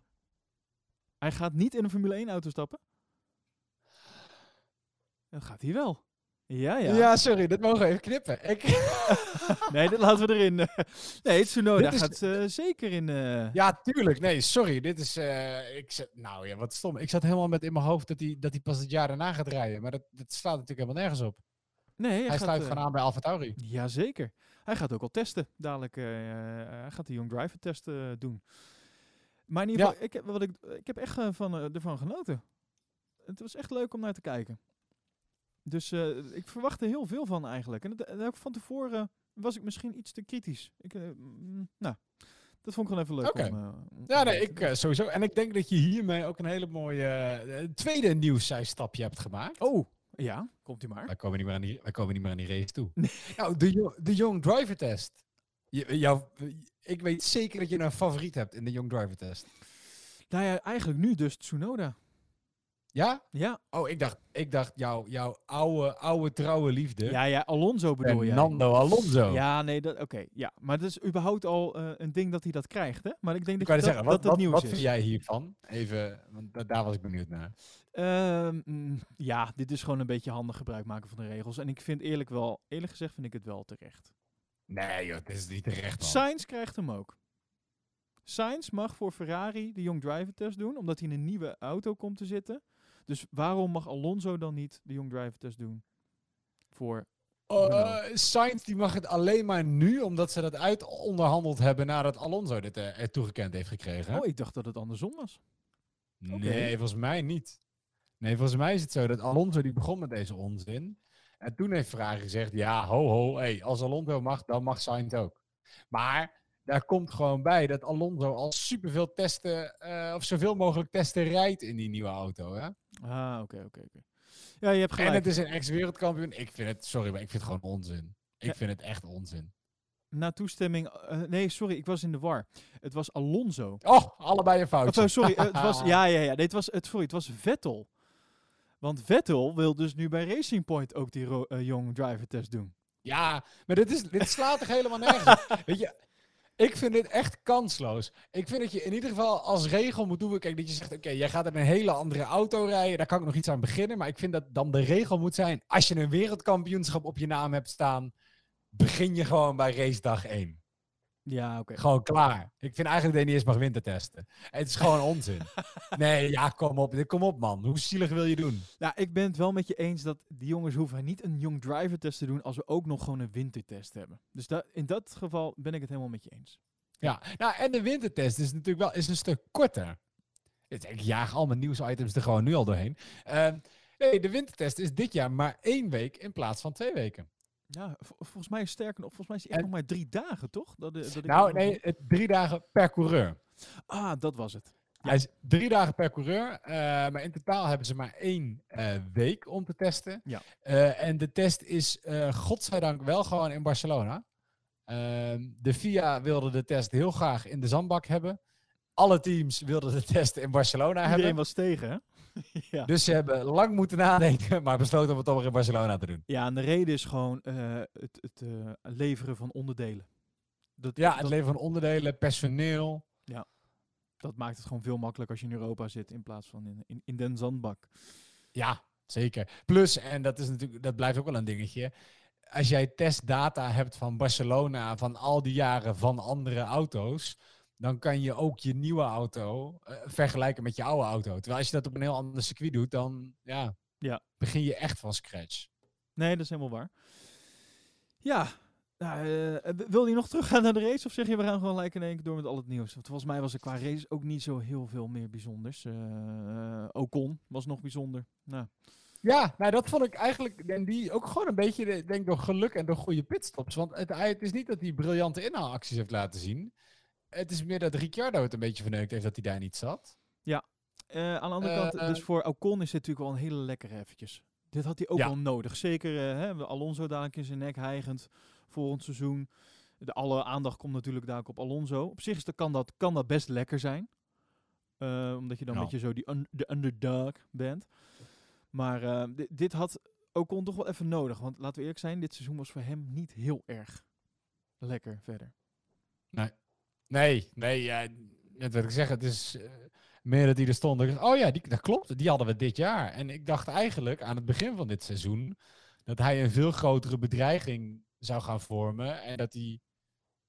C: Hij gaat niet in een Formule 1 auto stappen? Dat gaat hij wel. Ja, ja.
D: sorry, dat mogen we even knippen. Ik, <laughs>
C: Nee, dit laten we erin. <laughs> nee, Tsunoda
D: Dit is-
C: gaat eh, zeker in... eh,
D: ja, tuurlijk. Nee, sorry. Dit is. eh, ik zat, nou ja, wat stom. Ik zat helemaal met in mijn hoofd dat hij, dat hij pas het jaar daarna gaat rijden. Maar dat, dat slaat natuurlijk helemaal nergens op.
C: nee, hij,
D: Hij,
C: gaat,
D: sluit gewoon aan bij AlphaTauri.
C: Jazeker. Hij gaat ook al testen. Dadelijk hij gaat de Young Driver test eh, doen. Maar in ieder
D: Ja.
C: geval, ik, heb, wat ik, ik heb echt van, ervan genoten. Het was echt leuk om naar te kijken. Dus eh, ik verwachtte heel veel van eigenlijk. En, ook van tevoren was ik misschien iets te kritisch. Ik, eh, mm, nou, dat vond ik gewoon even leuk
D: Oké.
C: om, eh, om-
D: Ja, nee, ik sowieso. En ik denk dat je hiermee ook een hele mooie tweede nieuwszijstapje hebt gemaakt.
C: Oh, ja, komt u maar.
D: Wij komen niet meer aan die, wij komen niet meer aan die race toe. <laughs> Nou, de, de Young Driver Test. Je, jou, ik weet zeker dat je een favoriet hebt in de Young Driver Test.
C: Nou ja, eigenlijk nu dus Tsunoda.
D: Ja?
C: Ja,
D: Oh, ik dacht, ik dacht jouw, jouw oude, oude trouwe liefde.
C: ja, ja Alonso bedoel jij.
D: Fernando Alonso.
C: Ja, nee, dat, oké. ja, maar het is überhaupt al eh, een ding dat hij dat krijgt, hè? Maar ik denk
D: Ik
C: dat, je
D: zeggen,
C: dat,
D: wat,
C: dat het
D: wat,
C: nieuws
D: wat
C: is.
D: vind jij hiervan? Even, want da- daar was ik benieuwd naar.
C: Ehm, mm, ja, dit is gewoon een beetje handig gebruik maken van de regels. En ik vind eerlijk wel, eerlijk gezegd vind ik het wel terecht.
D: Nee joh, het is niet terecht man.
C: Sainz krijgt hem ook. Sainz mag voor Ferrari de Young Driver Test doen, omdat hij in een nieuwe auto komt te zitten. Dus waarom mag Alonso dan niet de Young Driver Test doen? Voor
D: Uh, Sainz die mag het alleen maar nu, omdat ze dat uit onderhandeld hebben nadat Alonso dit eh, er toegekend heeft gekregen.
C: Oh, ik dacht dat het andersom was.
D: Nee, volgens mij niet. Nee, volgens mij is het zo dat Alonso die begon met deze onzin. En toen heeft Ferrari gezegd, ja, ho ho, hey, als Alonso mag, dan mag Sainz ook. Maar daar komt gewoon bij dat Alonso al superveel testen, eh, of zoveel mogelijk testen rijdt in die nieuwe auto. Hè?
C: Ah, oké, oké. Ja, je hebt
D: En
C: gelijk.
D: het is een ex-wereldkampioen. Ik vind het, sorry, maar ik vind het gewoon onzin. Ik
C: Ja.
D: vind het echt onzin.
C: Na toestemming... eh, nee, sorry, ik was in de war. Het was Alonso.
D: Oh, allebei een
C: Of,
D: foutje.
C: eh, sorry, het was... <laughs> Ja, ja, ja. Nee, het was, het, sorry, het was Vettel. Want Vettel wil dus nu bij Racing Point ook die ro- eh, Young Driver Test doen.
D: Ja, maar dit, is, dit slaat toch helemaal nergens. <laughs> Weet je, ik vind dit echt kansloos. Ik vind dat je in ieder geval als regel moet doen. Kijk, dat je zegt: oké, jij gaat in een hele andere auto rijden. Daar kan ik nog iets aan beginnen. Maar ik vind dat dan de regel moet zijn: als je een wereldkampioenschap op je naam hebt staan, begin je gewoon bij race dag 1.
C: Ja, oké.
D: Gewoon klaar. Ik vind eigenlijk dat je niet eens mag wintertesten. Het is gewoon onzin. <laughs> Nee, ja, kom op. Kom op, man. Hoe zielig wil je doen?
C: Nou, ik ben het wel met je eens dat die jongens hoeven niet een Young Driver Test te doen als we ook nog gewoon een wintertest hebben. Dus da in dat geval ben ik het helemaal met je eens.
D: Ja, nou, en de wintertest is natuurlijk wel is een stuk korter. Ik jaag al mijn nieuwsitems er gewoon nu al doorheen. Ehm, nee, de wintertest is dit jaar maar één week in plaats van twee weken.
C: Ja, volgens mij is sterker nog, volgens mij is het
D: En-
C: echt nog maar drie dagen, toch? Dat, eh, dat ik
D: Nou, nee, het, drie dagen per coureur.
C: Ah, dat was het.
D: Hij is drie dagen per coureur, eh, maar in totaal hebben ze maar één eh, week om te testen.
C: Ja.
D: En de test is, godzijdank, wel gewoon in Barcelona. Ehm, de FIA wilde de test heel graag in de zandbak hebben. Alle teams wilden de test in Barcelona
C: Iedereen
D: hebben.
C: was tegen, hè? <laughs> ja.
D: Dus ze hebben lang moeten nadenken, maar besloten om het toch in Barcelona te doen.
C: ja, en de reden is gewoon eh, het, het eh, leveren van onderdelen. Dat,
D: Ja,
C: dat,
D: het leveren van onderdelen, personeel.
C: dat maakt het gewoon veel makkelijker als je in Europa zit in plaats van in, in, in den zandbak.
D: Ja, zeker. Plus, en dat, is natuurlijk, dat blijft ook wel een dingetje. Als jij testdata hebt van Barcelona van al die jaren van andere auto's, dan kan je ook je nieuwe auto eh, vergelijken met je oude auto. Terwijl als je dat op een heel ander circuit doet, dan ja,
C: Ja.
D: begin je echt van scratch.
C: Nee, dat is helemaal waar. Ja, nou, eh, w- wil je nog teruggaan naar de race? Of zeg je, we gaan gewoon gelijk in één keer door met al het nieuws? Want volgens mij was er qua race ook niet zo heel veel meer bijzonders. Eh eh, Ocon was nog bijzonder. Nou,
D: Ja, nou dat vond ik eigenlijk, en die ook gewoon een beetje, de- denk ik, door geluk en door goede pitstops. Want het is niet dat hij briljante inhaalacties heeft laten zien. Het is meer dat Ricciardo het een beetje verneukt heeft dat hij daar niet zat.
C: Eh, aan de andere
D: Eh,
C: kant,
D: eh.
C: dus voor Ocon is dit natuurlijk wel een hele lekkere eventjes. Dit had hij ook
D: Ja.
C: wel nodig. Zeker eh, hè, Alonso dadelijk in zijn nek hijgend volgend seizoen. De alle aandacht komt natuurlijk dadelijk op Alonso. Op zich is dat, kan, dat, kan dat best lekker zijn. Eh, omdat je dan
D: Ja.
C: een beetje zo die un- de underdog bent. Maar eh, di- dit had Ocon toch wel even nodig. Want laten we eerlijk zijn, dit seizoen was voor hem niet heel erg lekker verder.
D: Nee, nee, ja, net wat ik zeg, het is eh, meer dat die er stond. Ik Oh ja, die, dat klopt, die hadden we dit jaar. En ik dacht eigenlijk aan het begin van dit seizoen dat hij een veel grotere bedreiging zou gaan vormen. En dat hij,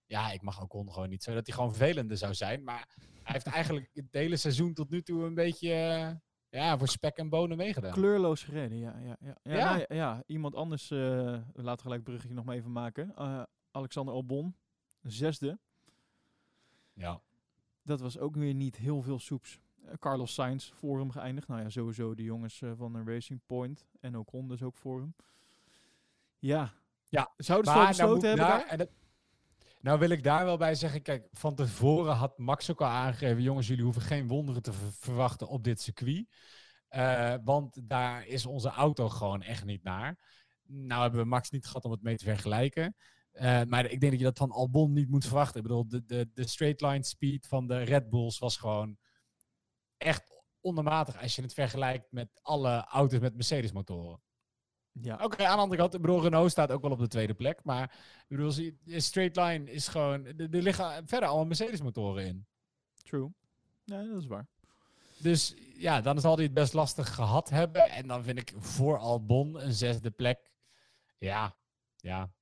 D: ja, ik mag ook gewoon niet zo, dat hij gewoon vervelender zou zijn. Maar hij heeft eigenlijk het hele seizoen tot nu toe een beetje, eh, ja, voor spek en bonen meegedaan.
C: Kleurloos gereden, ja. Ja, ja. ja,
D: Ja.
C: nou ja, iemand anders, eh we laten gelijk het bruggetje nog maar even maken. Alexander Albon, zesde.
D: Ja.
C: Dat was ook weer niet heel veel soeps. Eh, Carlos Sainz voor hem geëindigd. Nou ja, sowieso de jongens eh, van een Racing Point. En ook dus ook voor hem. Ja.
D: Ja,
C: Zouden ze zo
D: nou,
C: hebben
D: daar,
C: daar?
D: dat- nou wil ik daar wel bij zeggen, kijk, van tevoren had Max ook al aangegeven, jongens, jullie hoeven geen wonderen te ver- verwachten op dit circuit. Eh, want daar is onze auto gewoon echt niet naar. Nou hebben we Max niet gehad om het mee te vergelijken. Eh, maar ik denk dat je dat van Albon niet moet verwachten. Ik bedoel, de, de, de straight line speed van de Red Bulls was gewoon echt ondermatig als je het vergelijkt met alle auto's met Mercedes motoren.
C: Ja,
D: Oké, aan de andere kant, ik bedoel, Renault staat ook wel op de tweede plek. Maar ik bedoel, straight line is gewoon, er liggen verder allemaal Mercedes motoren in.
C: true. Ja, dat is waar.
D: Dus ja, dan zal hij het best lastig gehad hebben. En dan vind ik voor Albon een zesde plek. Ja, ja.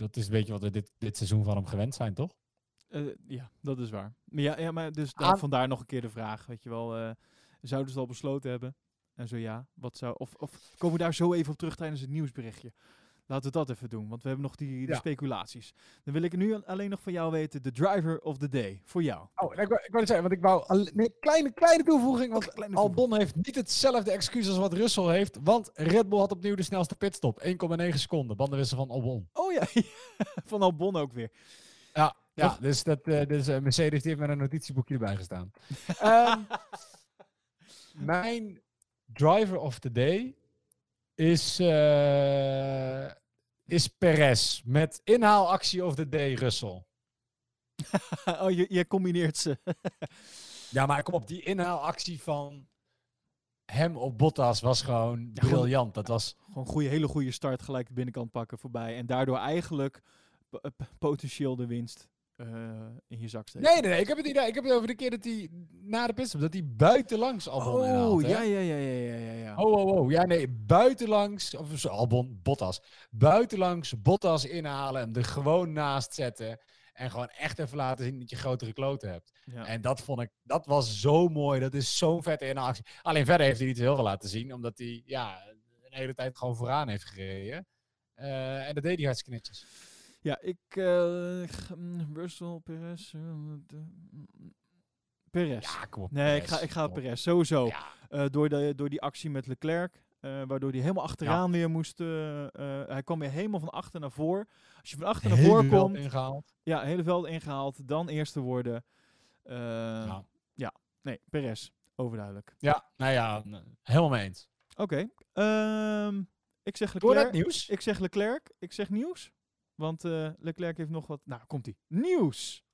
D: Dat is een beetje wat we dit, dit seizoen van hem gewend zijn, toch?
C: Eh, ja, dat is waar. Maar ja, ja maar dus daar,
D: Aan-
C: vandaar nog een keer de vraag, weet je wel. eh, zouden ze het al besloten hebben? En zo ja, wat zou... Of, of komen we daar zo even op terug tijdens het nieuwsberichtje? Laten we dat even doen, want we hebben nog die,
D: Ja.
C: speculaties. Dan wil ik nu al- alleen nog van jou weten, de driver of the day, voor jou.
D: Oh, ik wou, ik wou het zeggen, want ik wou nee, kleine, kleine toevoeging. Want
C: kleine
D: Albon heeft niet hetzelfde excuus als wat Russell heeft. Want Red Bull had opnieuw de snelste pitstop. 1,9 seconden. Bandenwissel van Albon.
C: Oh <laughs> ja, van Albon ook weer.
D: Ja, ja dus, dat, eh, dus eh, Mercedes die heeft met een notitieboekje erbij gestaan. Ehm, <laughs> mijn driver of the day is, eh is Perez. Met inhaalactie of the day, Russell. <laughs>
C: oh, je, je combineert ze. <laughs>
D: Ja, maar kom op, die inhaalactie van hem op Bottas was gewoon
C: Ja, gewoon-
D: briljant. Dat was...
C: Gewoon een goede, hele goede start, gelijk de binnenkant pakken voorbij. En daardoor eigenlijk eh, potentieel de winst eh, in je zak steken.
D: Nee, nee, nee. Ik heb het, idee, ik heb het over de keer dat hij na de pitstop, dat hij buitenlangs Albon
C: Oh, ja, ja, ja, ja, ja, ja. ja.
D: Oh, oh, oh. Ja, nee, buitenlangs, of Albon, Bottas. Buitenlangs Bottas inhalen, hem er gewoon naast zetten. En gewoon echt even laten zien dat je grotere kloten hebt.
C: Ja.
D: En dat vond ik, dat was zo mooi. Dat is zo'n vette inhaalactie. Alleen verder heeft hij niet heel veel laten zien, omdat hij, ja, een hele tijd gewoon vooraan heeft gereden. Eh, en dat deed hij hartstikke netjes.
C: Ja, ik... eh, g- mm, Russell, Perez... eh, mm, Perez.
D: Ja, kom op.
C: nee, ik ga, ik ga
D: op.
C: Perez, sowieso.
D: Ja,
C: Eh, door, de, door die actie met Leclerc. eh, waardoor hij helemaal achteraan weer moest. eh, eh, hij kwam weer helemaal van achter naar voor. Als je van achter naar voor komt.
D: ingehaald.
C: Ja, hele veld ingehaald. Dan eerste worden. Eh,
D: Ja.
C: ja, nee, Perez. Overduidelijk.
D: Ja, nou ja, helemaal mee eens.
C: Oké. ehm, ik zeg
D: Door
C: Leclerc.
D: nieuws?
C: Ik zeg Leclerc. Ik zeg nieuws. Want eh, Leclerc heeft nog wat. Nou, komt ie. Nieuws.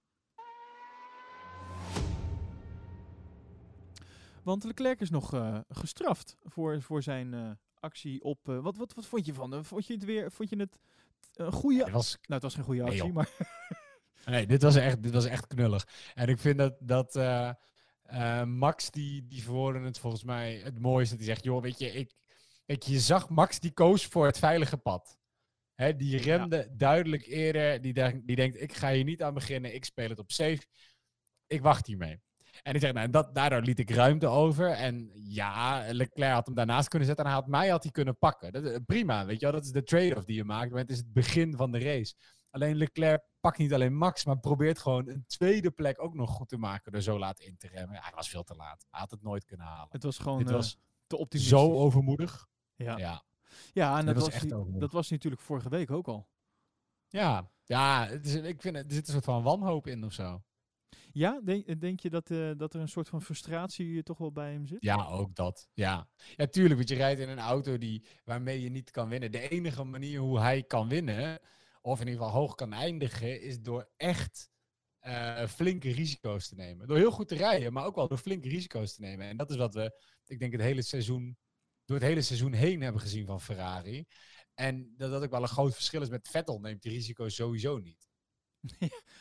C: Want Leclerc is nog eh, gestraft voor, voor zijn eh, actie op. wat, wat, wat vond je van? Vond je het weer? Vond je het een goede?
D: Was
C: Nou, het was geen goede
D: Nee,
C: actie,
D: joh.
C: maar. <laughs>
D: Nee, dit was echt, dit was echt knullig. En ik vind dat, dat Max, die, die verwoordde het volgens mij het mooiste. Die zegt, joh, weet je, ik, je, je zag Max die koos voor het veilige pad. Hè, die remde duidelijk eerder. Die, denkt- die denkt, ik ga hier niet aan beginnen. Ik speel het op safe. Ik wacht hiermee. En ik zeg, nou, dat, daardoor liet ik ruimte over. En ja, Leclerc had hem daarnaast kunnen zetten. En hij had mij had hij kunnen pakken. Dat, is prima, weet je wel. Dat is de trade-off die je maakt. Maar het is het begin van de race. Alleen Leclerc pakt niet alleen Max, maar probeert gewoon een tweede plek ook nog goed te maken door zo laat in te remmen. Hij was veel te laat. Hij had het nooit kunnen halen.
C: Het was gewoon eh,
D: was
C: te optimistisch.
D: zo overmoedig.
C: Ja,
D: Ja,
C: ja en dat
D: was echt
C: dat was natuurlijk vorige week ook al.
D: ja. ja het is, ik vind het, er zit een soort van wanhoop in of zo.
C: Ja, denk, denk je dat, eh, dat er een soort van frustratie eh, toch wel bij hem zit?
D: Ja, ook dat. Ja, ja tuurlijk, want je rijdt in een auto die, waarmee je niet kan winnen. De enige manier hoe hij kan winnen, of in ieder geval hoog kan eindigen, is door echt eh, flinke risico's te nemen. Door heel goed te rijden, maar ook wel door flinke risico's te nemen. En dat is wat we, ik denk, het hele seizoen, door het hele seizoen heen hebben gezien van Ferrari. En dat dat ook wel een groot verschil is met Vettel, neemt die risico's sowieso niet. <laughs>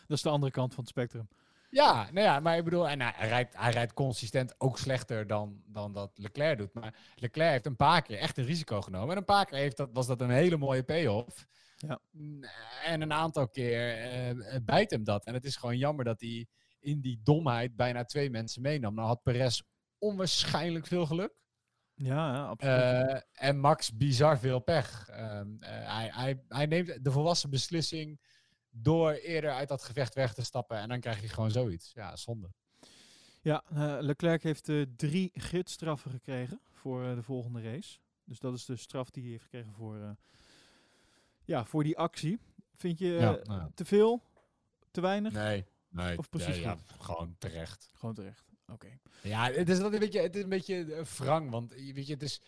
C: Dat is de andere kant van het spectrum.
D: Ja, nou ja, maar ik bedoel, en hij, rijdt, hij rijdt consistent ook slechter dan, dan dat Leclerc doet. Maar Leclerc heeft een paar keer echt een risico genomen. En een paar keer heeft dat, was dat een hele mooie payoff.
C: Ja.
D: En een aantal keer eh, bijt hem dat. En het is gewoon jammer dat hij in die domheid bijna twee mensen meenam. Nou had Perez onwaarschijnlijk veel geluk.
C: Ja, ja absoluut.
D: Eh, en Max bizar veel pech. Ehm, eh, hij, hij, hij neemt de volwassen beslissing door eerder uit dat gevecht weg te stappen. En dan krijg je gewoon zoiets. Ja, zonde.
C: Ja, eh, Leclerc heeft drie gidsstraffen gekregen voor de volgende race. Dus dat is de straf die hij heeft gekregen voor, ja, voor die actie. Vind je
D: Ja, nou ja.
C: te veel? Te weinig?
D: Nee, nee.
C: Of precies
D: ja,
C: goed?
D: gewoon terecht.
C: Gewoon terecht. Oké.
D: Ja, het is, dat een beetje, het is een beetje eh, wrang. Want je- weet je, het is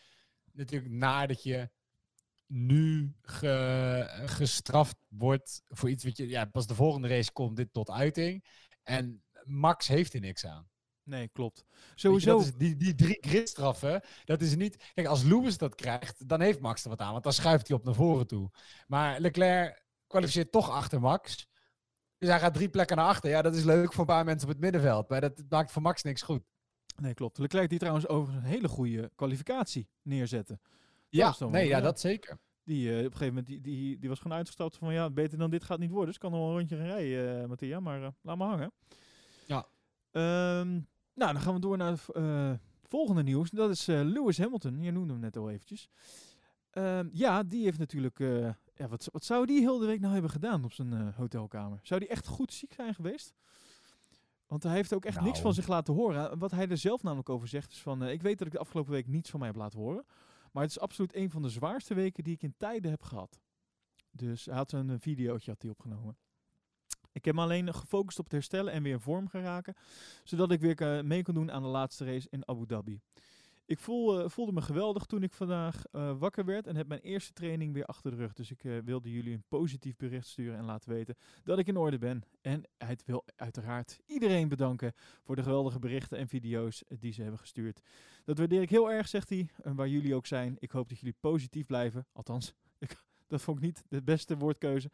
D: natuurlijk naar dat je nu ge- gestraft wordt voor iets wat je... Ja, pas de volgende race komt dit tot uiting. En Max heeft er niks aan.
C: Nee, klopt.
D: Je,
C: Sowieso.
D: dat is die, die drie gridstraffen, dat is niet... Kijk, als Lewis dat krijgt, dan heeft Max er wat aan. Want dan schuift hij op naar voren toe. Maar Leclerc kwalificeert toch achter Max. Dus hij gaat drie plekken naar achter. Ja, dat is leuk voor een paar mensen op het middenveld. Maar dat maakt voor Max niks goed.
C: Nee, klopt. Leclerc die trouwens overigens een hele goede kwalificatie neerzette.
D: Ja, nee,
C: wel,
D: ja, dat zeker.
C: Die eh, op een gegeven moment die, die, die was gewoon uitgestapt van ja, beter dan dit gaat niet worden. Dus kan nog wel een rondje gaan rijden, eh Mattia. Maar eh, laat maar hangen.
D: Ja.
C: Ehm, nou, dan gaan we door naar het volgende nieuws. Dat is Lewis Hamilton. Je noemde hem net al eventjes. Ehm, ja, die heeft natuurlijk... ja, wat, wat zou die heel de week nou hebben gedaan op zijn eh, hotelkamer? Zou die echt goed ziek zijn geweest? Want hij heeft ook echt niks
D: Nou.
C: van zich laten horen. Wat hij er zelf namelijk over zegt is van... eh, ik weet dat ik de afgelopen week niets van mij heb laten horen. Maar het is absoluut een van de zwaarste weken die ik in tijden heb gehad. Dus hij had een videootje had hij opgenomen. Ik heb me alleen gefocust op het herstellen en weer in vorm geraken. Zodat ik weer eh, mee kon doen aan de laatste race in Abu Dhabi. Ik voel, eh, voelde me geweldig toen ik vandaag eh, wakker werd en heb mijn eerste training weer achter de rug. Dus ik eh, wilde jullie een positief bericht sturen en laten weten dat ik in orde ben. En het wil uiteraard iedereen bedanken voor de geweldige berichten en video's die ze hebben gestuurd. Dat waardeer ik heel erg, zegt hij. En waar jullie ook zijn. Ik hoop dat jullie positief blijven. Althans, <laughs> ik, dat vond ik niet de beste woordkeuze.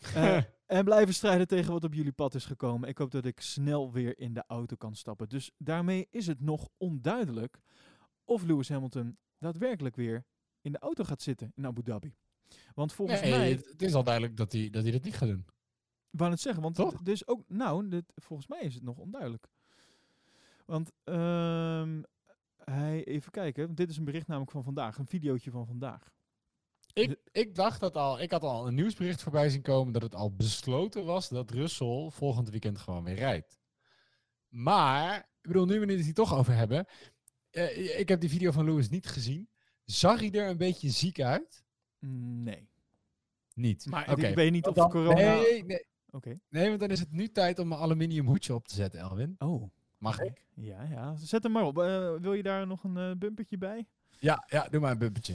C: <laughs> En blijven strijden tegen wat op jullie pad is gekomen. Ik hoop dat ik snel weer in de auto kan stappen. Dus daarmee is het nog onduidelijk of Lewis Hamilton daadwerkelijk weer in de auto gaat zitten in Abu Dhabi. Want volgens
D: Nee,
C: mij,
D: het, het is al duidelijk dat hij, dat hij dat niet gaat doen.
C: wou het zeggen, want
D: Toch?
C: het is ook, nou, dit, volgens mij is het nog onduidelijk. Want ehm, hij, even kijken, dit is een bericht namelijk van vandaag, een videootje van vandaag.
D: Ik, ik dacht dat al, ik had al een nieuwsbericht voorbij zien komen dat het al besloten was dat Russell volgend weekend gewoon weer rijdt. Maar, ik bedoel, nu we het hier toch over hebben. eh, ik heb die video van Lewis niet gezien. Zag hij er een beetje ziek uit?
C: Nee.
D: Niet.
C: Maar ik weet niet of
D: Dan-
C: corona...
D: Nee, nee,
C: Oké.
D: nee, want dan is het nu tijd om een aluminium hoedje op te zetten, Elwin.
C: Oh.
D: Mag ik?
C: Ja, ja. Zet hem maar op. Eh, wil je daar nog een eh, bumpertje bij?
D: Ja, ja, doe maar een bumpertje.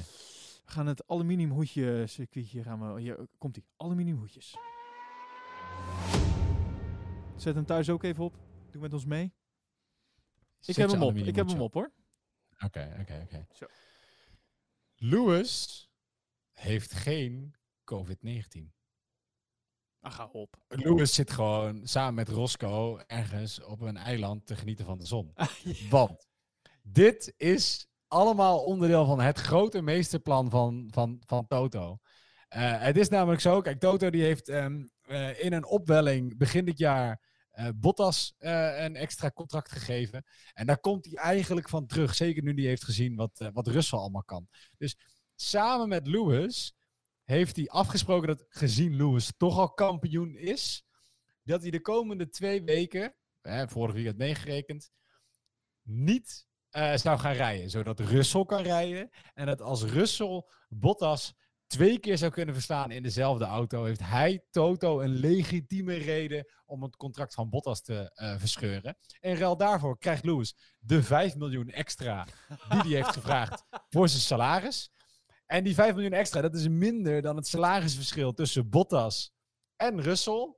C: We gaan het aluminium hoedje circuitje gaan we... Hier, komt ie. Aluminium hoedjes. Zet hem thuis ook even op. Doe met ons mee. Ik heb hem op. Ik heb hem op hoor.
D: Oké, oké, oké.
C: Zo.
D: Lewis heeft geen COVID-19.
C: Ah, ga op.
D: Lewis zit gewoon samen met Roscoe ergens op een eiland te genieten van de zon. <laughs>
C: Ah,
D: Want dit is allemaal onderdeel van het grote meesterplan van, van, van Toto. Eh, het is namelijk zo, kijk, Toto die heeft ehm, eh, in een opwelling begin dit jaar eh, Bottas een extra contract gegeven. En daar komt hij eigenlijk van terug, zeker nu hij heeft gezien wat, wat Russell allemaal kan. Dus samen met Lewis heeft hij afgesproken dat gezien Lewis toch al kampioen is, dat hij de komende twee weken, eh, vorig weekend meegerekend, niet eh, zou gaan rijden. Zodat Russell kan rijden. En dat als Russell Bottas twee keer zou kunnen verslaan in dezelfde auto, heeft hij, Toto, een legitieme reden om het contract van Bottas te eh, verscheuren. En ruil daarvoor krijgt Lewis de 5 miljoen extra die hij heeft gevraagd <laughs> voor zijn salaris. En die 5 miljoen extra, dat is minder dan het salarisverschil tussen Bottas en Russell.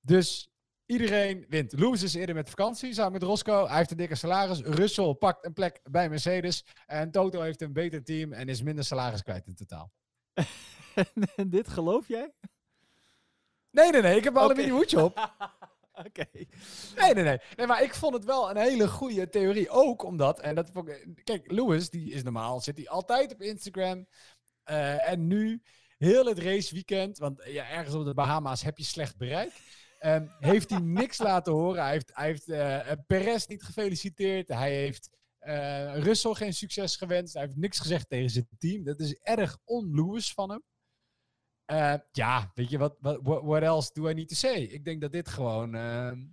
D: Dus iedereen wint. Lewis is eerder met vakantie samen met Roscoe. Hij heeft een dikke salaris. Russell pakt een plek bij Mercedes. En Toto heeft een beter team en is minder salaris kwijt in totaal.
C: en <laughs> dit geloof jij?
D: Nee, nee, nee. Ik heb een
C: Oké.
D: aluminium hoedje op. <laughs>
C: Oké.
D: Nee, nee, nee. Nee, maar ik vond het wel een hele goede theorie. Ook omdat, en dat Kijk, Lewis, die is normaal, zit hij altijd op Instagram. Eh, en nu, heel het raceweekend, want ja, ergens op de Bahama's heb je slecht bereik. Ehm, heeft hij niks laten horen. Hij heeft, hij heeft eh, eh, Perez niet gefeliciteerd. Hij heeft eh Russell geen succes gewenst. Hij heeft niks gezegd tegen zijn team. Dat is erg on-Lewis van hem. Eh, ja, weet je, wat what, what else do I need to say? Ik denk dat dit gewoon... ehm,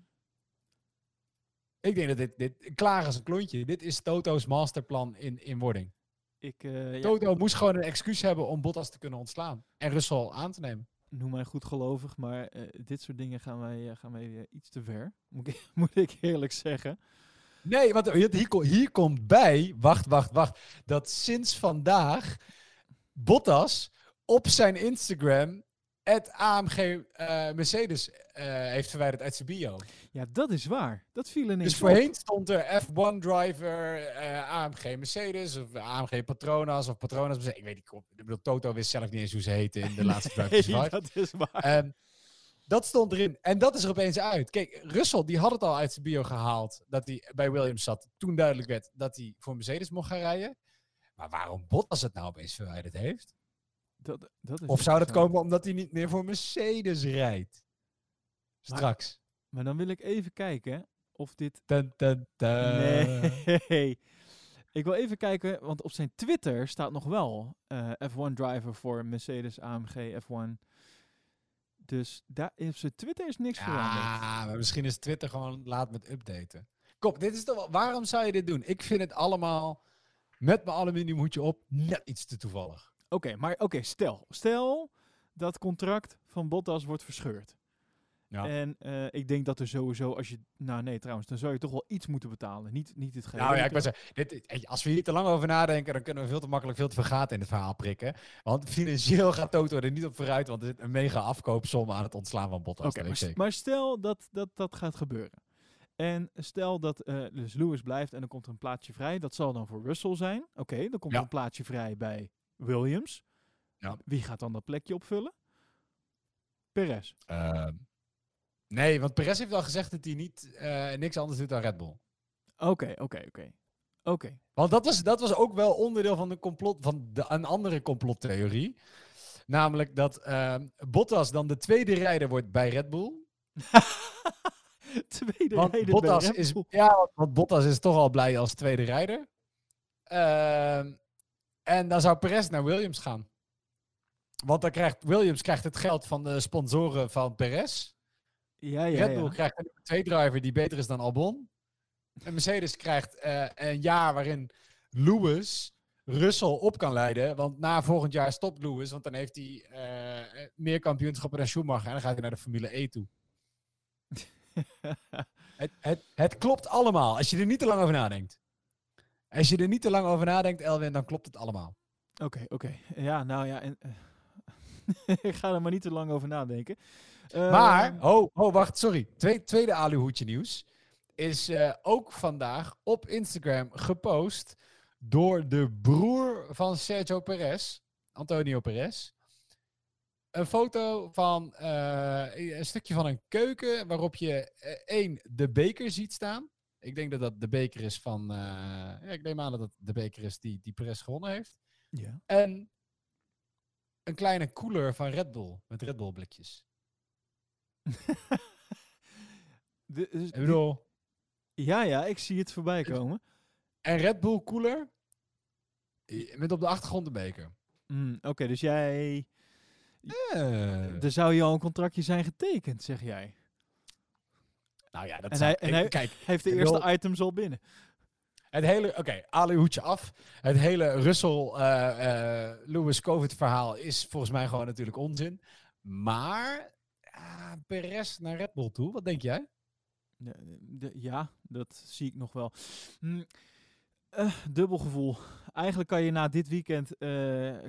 D: ik denk dat dit, dit klaar is een klontje. Dit is Toto's masterplan in, in wording.
C: Ik eh, ja,
D: Toto moest gewoon een excuus hebben om Bottas te kunnen ontslaan. En Russell aan te nemen.
C: Noem mij goed gelovig, maar eh, dit soort dingen gaan wij, eh, gaan wij eh, iets te ver. <laughs> Moet ik, moet ik eerlijk zeggen.
D: Nee, want hier, hier, ko- hier komt bij, wacht, wacht, wacht, dat sinds vandaag Bottas op zijn Instagram het AMG eh, Mercedes eh, heeft verwijderd uit zijn bio.
C: Ja, dat is waar. Dat viel ineens
D: Dus
C: op.
D: voorheen stond er F1 driver, eh, AMG Mercedes of AMG Patronas of Patronas. Mercedes. Ik weet niet, ik bedoel, Toto wist zelf niet eens hoe ze heten in de <laughs> laatste Drive to
C: Nee,
D: Survive.
C: dat is waar.
D: Ehm, dat stond erin. En dat is er opeens uit. Kijk, Russell die had het al uit zijn bio gehaald dat hij bij Williams zat. Toen duidelijk werd dat hij voor Mercedes mocht gaan rijden. Maar waarom Bottas het nou opeens verwijderd heeft?
C: Dat, dat is
D: Of zou dat komen omdat hij niet meer voor Mercedes rijdt? Straks.
C: Maar dan wil ik even kijken of dit...
D: Dun, dun, dun.
C: Nee. <laughs> Ik wil even kijken, want op zijn Twitter staat nog wel eh, F1 driver voor Mercedes AMG F1. Dus daar, op zijn Twitter is niks veranderd.
D: Ja, maar misschien is Twitter gewoon laat met updaten. Kom, dit is toch waarom zou je dit doen? Ik vind het allemaal met mijn aluminiumhoedje op net iets te toevallig.
C: Oké, maar oké, stel. Stel dat contract van Bottas wordt verscheurd.
D: Ja.
C: En eh, ik denk dat er sowieso, als je... Nou nee, trouwens, dan zou je toch wel iets moeten betalen. Niet, niet het gehele
D: Nou ja, ik wou zeggen, dit, als we hier te lang over nadenken, dan kunnen we veel te makkelijk veel te veel gaten in het verhaal prikken. Want financieel gaat Toto er niet op vooruit, want er zit een mega afkoopsom aan het ontslaan van Bottas.
C: Oké, maar, stel dat, dat dat gaat gebeuren. En stel dat eh, dus Lewis blijft en dan komt er een plaatsje vrij. Dat zal dan voor Russell zijn. Oké, dan komt
D: Ja.
C: er een plaatsje vrij bij Williams.
D: Ja.
C: Wie gaat dan dat plekje opvullen? Perez.
D: Ehm, nee, want Perez heeft al gezegd dat hij niet, eh, niks anders doet dan Red Bull.
C: Oké, oké, oké. Oké.
D: Want dat was, dat was ook wel onderdeel van, de complot, van de, een andere complottheorie. Namelijk dat ehm, Bottas dan de tweede rijder wordt bij Red Bull. <laughs>
C: Tweede
D: Want
C: rijder bij
D: Bottas,
C: Red
D: is,
C: Bull.
D: ja, want- want Bottas is toch al blij als tweede rijder. Ehm, en dan zou Perez naar Williams gaan. Want dan krijgt Williams krijgt het geld van de sponsoren van Perez.
C: Ja, ja,
D: Red Bull
C: ja.
D: krijgt een twee driver die beter is dan Albon. En Mercedes krijgt eh, een jaar waarin Lewis Russell op kan leiden. Want na volgend jaar stopt Lewis, want dan heeft hij eh, meer kampioenschappen dan Schumacher. En dan gaat hij naar de Formule E toe. <laughs> Het, het, het klopt allemaal, als je er niet te lang over nadenkt. Als je er niet te lang over nadenkt, Elwin, dan klopt het allemaal.
C: Oké, oké. Ja, nou ja. En, eh, <laughs> ik ga er maar niet te lang over nadenken.
D: Maar,
C: Ehm,
D: oh, oh wacht, sorry. Twee, tweede aluhoedje nieuws. Is eh, ook vandaag op Instagram gepost door de broer van Sergio Perez, Antonio Perez. Een foto van eh, een stukje van een keuken waarop je eh, één, de beker ziet staan. Ik denk dat dat de beker is van, eh, ja, ik neem aan dat het de beker is die, die Perez gewonnen heeft.
C: ja.
D: En een kleine koeler van Red Bull, met Red Bull blikjes. <laughs>
C: De- dus
D: Ik
C: die-
D: bedoel,
C: ja, ja, ik zie het voorbij komen.
D: en Red Bull cooler i- met op de achtergrond de beker.
C: Mm, Oké, dus jij...
D: Eh,
C: Er zou je al een contractje zijn getekend, zeg jij.
D: Nou ja, dat
C: en
D: zou-
C: hij- en
D: ik-
C: hij-
D: Kijk,
C: heeft de eerste items al binnen.
D: het hele... Oké, Ali hoedje af. Het hele Russell eh, eh, Lewis COVID verhaal is volgens mij gewoon natuurlijk onzin. Maar ja, Perez naar Red Bull toe, wat denk jij?
C: De- de- ja, dat zie ik nog wel. Hm, dubbel gevoel. Eigenlijk kan je na dit weekend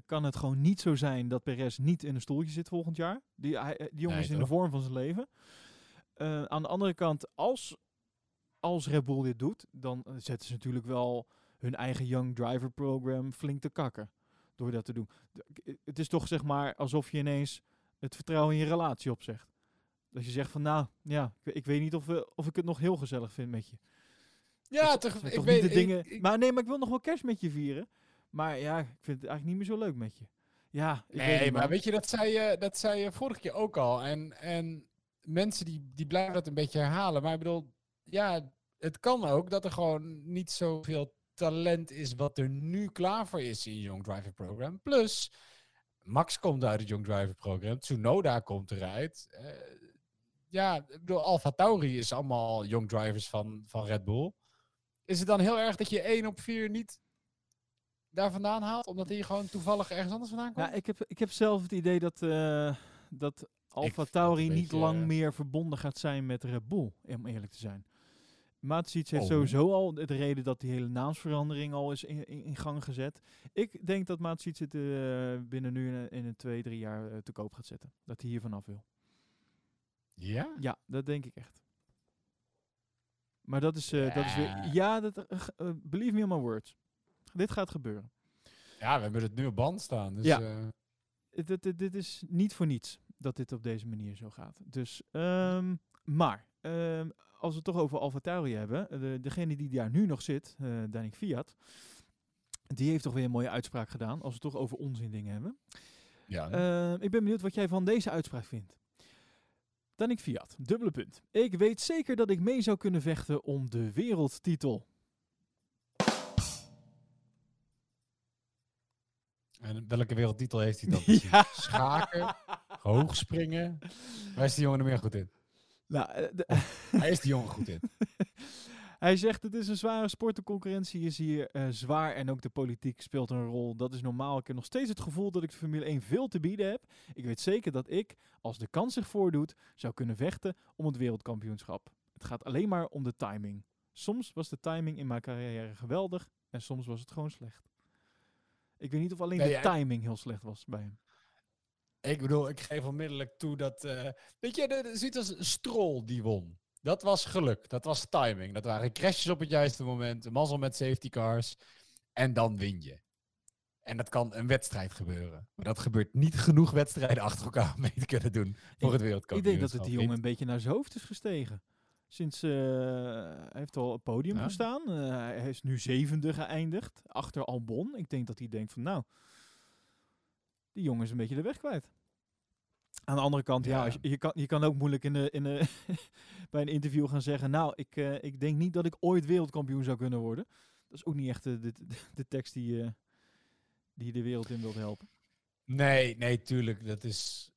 C: kan het gewoon niet zo zijn dat Perez niet in een stoeltje zit volgend jaar. Die, die jongen
D: Nee,
C: is in de vorm van zijn leven. Eh, aan de andere kant, als, als Red Bull dit doet, dan eh, zetten ze natuurlijk wel hun eigen Young Driver Program flink te kakken. Door dat te doen. K- Het is toch zeg maar alsof je ineens het vertrouwen in je relatie opzegt. Dat je zegt van nou, ja, ik, we- ik weet niet of, we, of ik het nog heel gezellig vind met je.
D: Ja,
C: Dat
D: toch, ik weet
C: de dingen.
D: ik- ik-
C: maar nee, maar ik wil nog wel kerst met je vieren. Maar ja, ik vind het eigenlijk niet meer zo leuk met je. Ja, ik weet
D: Nee,
C: niet,
D: maar weet je, dat zei je, dat zei je vorige keer ook al. En, en mensen die, die blijven dat een beetje herhalen. Maar ik bedoel, ja, het kan ook dat er gewoon niet zoveel talent is wat er nu klaar voor is in Young Driver Program. Plus, Max komt uit het Young Driver Program. Tsunoda komt eruit. Eh, ja, ik bedoel, Alfa Tauri is allemaal Young Drivers van, van Red Bull. Is het dan heel erg dat je 1 op 4 niet daar vandaan haalt? Omdat hij gewoon toevallig ergens anders vandaan komt?
C: Ja, ik heb, ik heb zelf het idee dat, eh dat Alfa Tauri niet
D: beetje,
C: lang
D: eh,
C: meer verbonden gaat zijn met Red Bull, om eerlijk te zijn. Matsic heeft
D: Oh.
C: sowieso al de reden dat die hele naamsverandering al is in, in, in gang gezet. Ik denk dat Matsic het eh, binnen nu in, een- in een twee, drie jaar eh, te koop gaat zetten. Dat hij hier vanaf wil.
D: Ja?
C: Ja, dat denk ik echt. Maar dat is, eh, dat is weer...
D: Ja.
C: Ja, dat, believe me on my words. Dit gaat gebeuren.
D: Ja, we hebben het nu op band staan. Dus,
C: Ja. het- het- dit is niet voor niets dat dit op deze manier zo gaat. Dus, ehm, maar, ehm, als we het toch over Alfa Tauri hebben, eh, de, degene die daar nu nog zit, eh Danik Fiat, die heeft toch weer een mooie uitspraak gedaan, als we het toch over onzin dingen hebben.
D: ja.
C: Ehm, ik ben benieuwd wat jij van deze uitspraak vindt. Danik Fiat, dubbele punt. Ik weet zeker dat ik mee zou kunnen vechten om de wereldtitel.
D: en welke wereldtitel heeft hij dan? precies? <laughs>
C: Ja.
D: Schaken, hoogspringen. Waar is die jongen er meer goed in?
C: Nou, eh, de- <laughs>
D: Waar is die jongen goed in?
C: Hij zegt het is een zware sport, de concurrentie is hier eh, zwaar en ook de politiek speelt een rol. Dat is normaal. Ik heb nog steeds het gevoel dat ik de Formule 1 veel te bieden heb. Ik weet zeker dat ik, als de kans zich voordoet, zou kunnen vechten om het wereldkampioenschap. Het gaat alleen maar om de timing. Soms was de timing in mijn carrière geweldig en soms was het gewoon slecht. Ik weet niet of alleen
D: Nee,
C: de timing heel slecht was bij hem.
D: Ik bedoel, ik geef onmiddellijk toe dat... eh, weet je, de, ziet als Stroll die won. Dat was geluk. Dat was timing. Dat waren crashes op het juiste moment. Mazzel met safety cars. En dan win je. En dat kan een wedstrijd gebeuren. Maar dat gebeurt niet genoeg wedstrijden achter elkaar om mee te kunnen doen voor het
C: Ik
D: wereldkampioenschap.
C: denk dat het die jongen een beetje naar zijn hoofd is gestegen. Sinds eh, hij heeft al op het podium
D: Ja.
C: gestaan. Eh, hij is nu zevende geëindigd achter Albon. Ik denk dat hij denkt van nou, die jongen is een beetje de weg kwijt. Aan de andere kant, ja, je, je, kan, je kan ook moeilijk in de, in de <laughs> bij een interview gaan zeggen, nou, ik, eh, ik denk niet dat ik ooit wereldkampioen zou kunnen worden. Dat is ook niet echt de, de, <laughs> de tekst die, eh, die je de wereld in wilt helpen.
D: Nee, nee, tuurlijk. Dat is.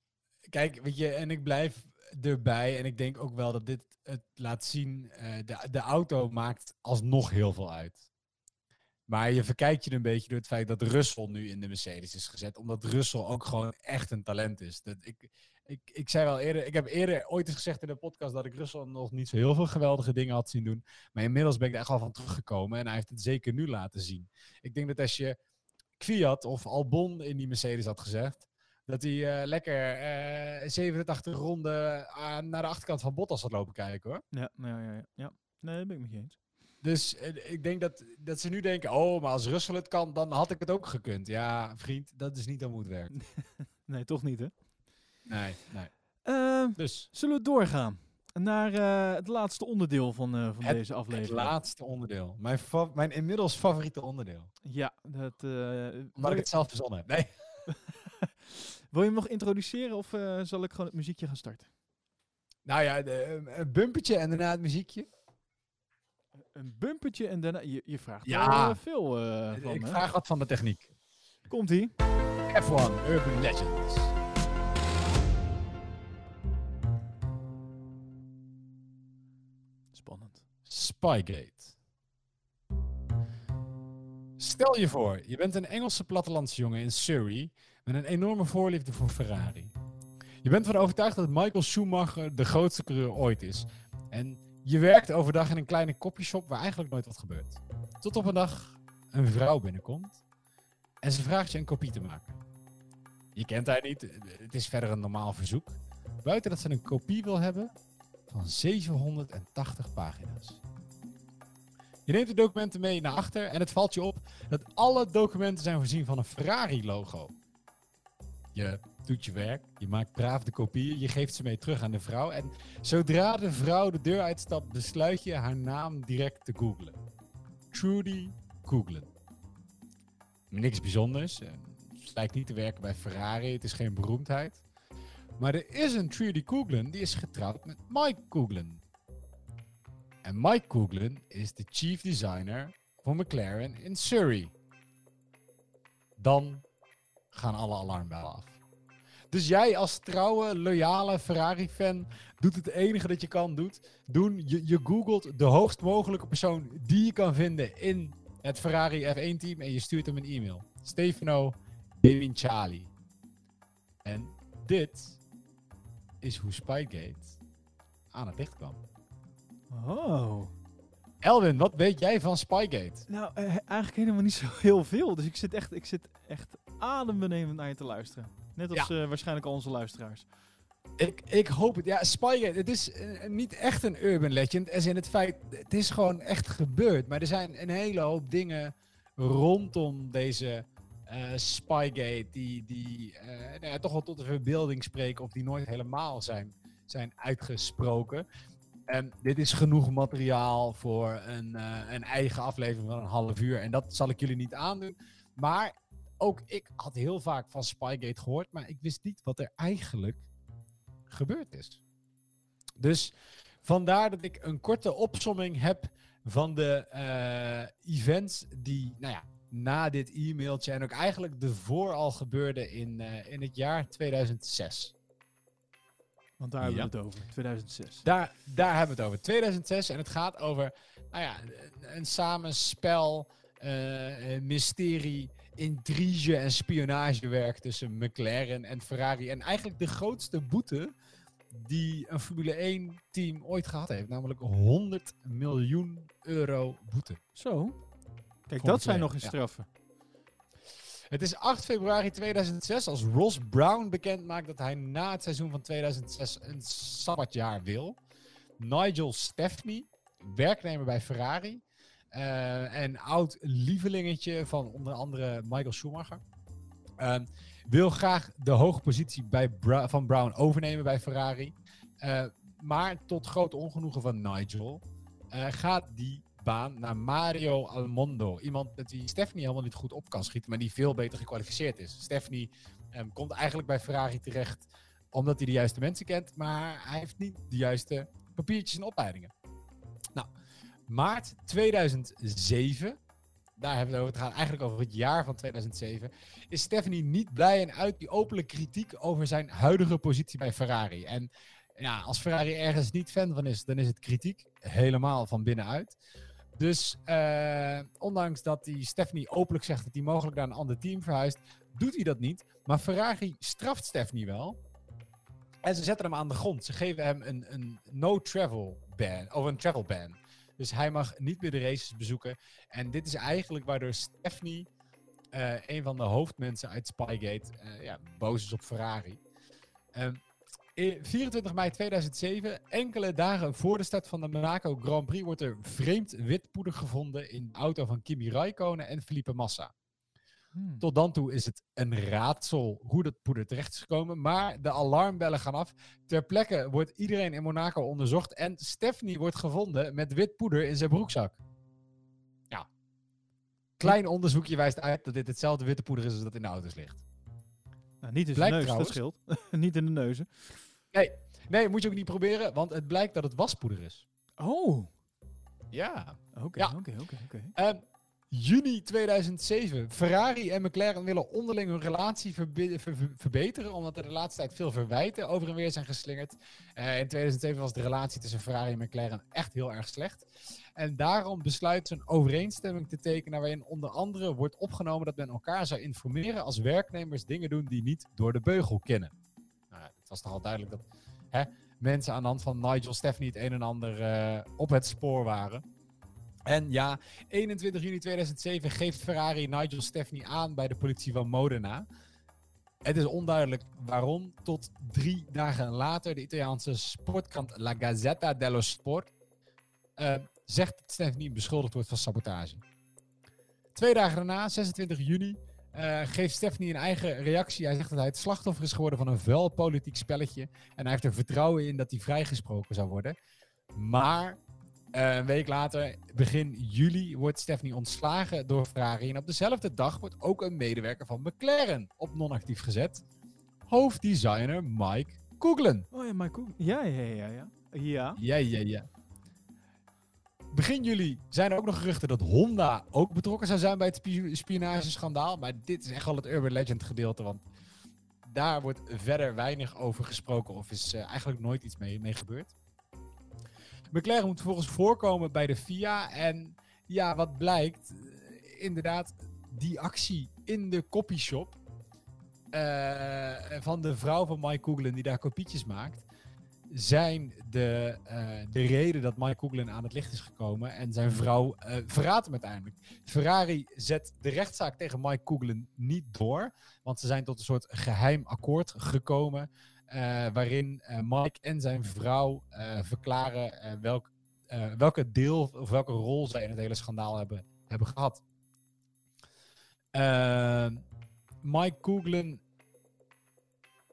D: Kijk, weet je, en ik blijf erbij. En ik denk ook wel dat dit het laat zien. eh, de, de auto maakt alsnog heel veel uit. Maar je verkijkt je een beetje door het feit dat Russell nu in de Mercedes is gezet. Omdat Russell ook gewoon echt een talent is. Dat ik, ik, ik zei wel eerder, ik heb eerder ooit eens gezegd in de podcast dat ik Russell nog niet zo heel veel geweldige dingen had zien doen. Maar inmiddels ben ik er echt al van teruggekomen. En hij heeft het zeker nu laten zien. Ik denk dat als je Kwiat of Albon in die Mercedes had gezegd. Dat hij eh, lekker eh 87 ronden aan- naar de achterkant van Bottas had lopen kijken hoor.
C: Ja, ja, ja, ja. Nee, dat ben ik met je eens.
D: Dus eh, ik denk dat, dat ze nu denken, oh, maar als Russell het kan, dan had ik het ook gekund. Ja, vriend, dat is niet hoe het werkt. <laughs>
C: Nee, toch niet, hè?
D: Nee, nee.
C: Eh,
D: Dus
C: Zullen we doorgaan naar eh, het laatste onderdeel van, eh, van
D: Het-
C: deze
D: het
C: aflevering?
D: laatste onderdeel. Mijn, mijn inmiddels favoriete onderdeel.
C: Ja, dat,
D: Omdat ik het zelf verzonnen heb. Nee. <laughs>
C: wil je hem nog introduceren of zal ik gewoon het muziekje gaan starten?
D: Nou ja, de, een bumpertje en daarna het muziekje.
C: Een bumpertje en daarna... Je, je vraagt
D: Ja.
C: wel, eh, veel eh, van
D: ik vraag wat van de techniek.
C: Komt-ie.
D: F1 Urban Legends.
C: Spannend.
D: Spygate. Stel je voor, je bent een Engelse plattelandsjongen in Surrey met een enorme voorliefde voor Ferrari. Je bent ervan overtuigd dat Michael Schumacher de grootste coureur ooit is. En je werkt overdag in een kleine kopjeshop waar eigenlijk nooit wat gebeurt. Tot op een dag een vrouw binnenkomt en ze vraagt je een kopie te maken. Je kent haar niet, het is verder een normaal verzoek. Buiten dat ze een kopie wil hebben van 780 pagina's. Je neemt de documenten mee naar achter en het valt je op dat alle documenten zijn voorzien van een Ferrari-logo. Je doet je werk, je maakt braaf de kopieën, je geeft ze mee terug aan de vrouw en zodra de vrouw de deur uitstapt, besluit je haar naam direct te googlen. Trudy Googlen. Niks bijzonders, eh, het lijkt niet te werken bij Ferrari, het is geen beroemdheid. Maar er is een Trudy Coughlin die is getrouwd met Mike Coughlin. En Mike Coughlin is de chief designer voor McLaren in Surrey. Dan gaan alle alarmbellen af. Dus jij als trouwe, loyale Ferrari-fan doet het enige dat je kan doet, doen. Je, je googelt de hoogst mogelijke persoon die je kan vinden in het Ferrari F1-team en je stuurt hem een e-mail. Stefano Devinciali. En dit is hoe Spygate aan het licht kwam.
C: Oh.
D: Elwin, wat weet jij van Spygate?
C: Nou, eh, eigenlijk helemaal niet zo heel veel. Dus ik zit echt, ik zit echt adembenemend naar je te luisteren. Net als eh, waarschijnlijk al onze luisteraars.
D: Ik, ik hoop het. Ja, Spygate, het is eh, niet echt een urban legend. Als in het feit, het is gewoon echt gebeurd. Maar er zijn een hele hoop dingen rondom deze eh, Spygate die, die eh, nou ja, toch wel tot de verbeelding spreken of die nooit helemaal zijn, zijn uitgesproken. En dit is genoeg materiaal voor een, eh, een eigen aflevering van een half uur. En dat zal ik jullie niet aandoen. Maar ook ik had heel vaak van Spygate gehoord, maar ik wist niet wat er eigenlijk gebeurd is. Dus vandaar dat ik een korte opsomming heb van de eh, events die, nou ja, na dit e-mailtje en ook eigenlijk ervoor al gebeurde in, eh, in het jaar 2006.
C: Want daar hebben
D: Ja.
C: we het over. 2006.
D: Daar, daar hebben we het over. 2006 en het gaat over nou ja, een samenspel, eh, een mysterie, intrige en spionagewerk tussen McLaren en Ferrari. En eigenlijk de grootste boete die een Formule 1 team ooit gehad heeft. Namelijk 100 miljoen euro boete.
C: Zo. Kijk, dat zijn nog eens
D: ja.
C: straffen.
D: Het is 8 februari 2006 als Ross Brown bekend maakt dat hij na het seizoen van 2006 een sabbatjaar wil. Nigel Stefani, werknemer bij Ferrari en oud lievelingetje van onder andere Michael Schumacher, ehm, wil graag de hoge positie bij van Brown overnemen bij Ferrari. Eh, maar tot groot ongenoegen van Nigel eh, gaat die baan naar Mario Almondo. Iemand met wie Stephanie helemaal niet goed op kan schieten, maar die veel beter gekwalificeerd is. Stephanie ehm, komt eigenlijk bij Ferrari terecht omdat hij de juiste mensen kent, maar hij heeft niet de juiste papiertjes en opleidingen. Nou, maart 2007, daar hebben we het over, het gaat eigenlijk over het jaar van 2007, is Stephanie niet blij en uit die openlijke kritiek over zijn huidige positie bij Ferrari. En ja, als Ferrari ergens niet fan van is, dan is het kritiek, helemaal van binnenuit. Dus eh, ondanks dat die Stephanie openlijk zegt dat hij mogelijk naar een ander team verhuist, doet hij dat niet. Maar Ferrari straft Stephanie wel. En ze zetten hem aan de grond. Ze geven hem een, een no-travel ban, of een travel ban. Dus hij mag niet meer de races bezoeken. En dit is eigenlijk waardoor Stephanie, eh, een van de hoofdmensen uit Spygate, eh, ja, boos is op Ferrari. Ehm, in 24 mei 2007, enkele dagen voor de start van de Monaco Grand Prix, wordt er vreemd wit poeder gevonden in de auto van Kimi Raikkonen en Felipe Massa.
C: Hmm.
D: Tot dan toe is het een raadsel hoe dat poeder terecht is gekomen, maar de alarmbellen gaan af. Ter plekke wordt iedereen in Monaco onderzocht en Stephanie wordt gevonden met wit poeder in zijn broekzak. Ja. Klein onderzoekje wijst uit dat dit hetzelfde witte poeder is als dat in de auto's ligt.
C: Nou, niet in de neus,
D: trouwens-
C: dat scheelt. <laughs> niet in de neuzen.
D: Nee, nee, moet je ook niet proberen, want het blijkt dat het waspoeder is.
C: Oh.
D: Ja.
C: Oké,
D: Ja.
C: oké, oké, oké.
D: Ehm, juni 2007. Ferrari en McLaren willen onderling hun relatie verbeteren. Omdat er de laatste tijd veel verwijten over en weer zijn geslingerd. Eh, in 2007 was de relatie tussen Ferrari en McLaren echt heel erg slecht. En daarom besluit ze een overeenstemming te tekenen. waarin onder andere wordt opgenomen dat men elkaar zou informeren. als werknemers dingen doen die niet door de beugel kennen. Nou, het was toch al duidelijk dat hè, mensen aan de hand van Nigel Stephanie het een en ander eh, op het spoor waren. En ja, 21 juni 2007 geeft Ferrari Nigel Stefani aan bij de politie van Modena. Het is onduidelijk waarom. Tot drie dagen later de Italiaanse sportkrant La Gazzetta dello Sport eh, zegt dat Stefani beschuldigd wordt van sabotage. Twee dagen daarna, 26 juni, eh, geeft Stefani een eigen reactie. Hij zegt dat hij het slachtoffer is geworden van een vuil politiek spelletje. En hij heeft er vertrouwen in dat hij vrijgesproken zou worden. Maar een week later, begin juli, wordt Stephanie ontslagen door Ferrari. En op dezelfde dag wordt ook een medewerker van McLaren op non-actief gezet. Hoofddesigner Mike Coughlin.
C: Oh ja, Michael. Ja, ja, ja, ja. Ja.
D: Ja, ja, ja. Begin juli zijn er ook nog geruchten dat Honda ook betrokken zou zijn bij het spi- spionageschandaal. Maar dit is echt wel het urban legend gedeelte, want daar wordt verder weinig over gesproken of is eh, eigenlijk nooit iets mee, mee gebeurd. McLaren moet vervolgens voorkomen bij de FIA en ja, wat blijkt, eh, inderdaad, die actie in de copyshop eh, van de vrouw van Mike Coughlin die daar kopietjes maakt. zijn de, eh, de reden dat Mike Coughlin aan het licht is gekomen. En zijn vrouw eh verraadt hem uiteindelijk. Ferrari zet de rechtszaak tegen Mike Coughlin niet door. Want ze zijn tot een soort geheim akkoord gekomen. Eh, waarin eh, Mike en zijn vrouw eh, verklaren welk, welke deel of welke rol zij in het hele schandaal hebben, hebben gehad. Eh, Mike Coughlin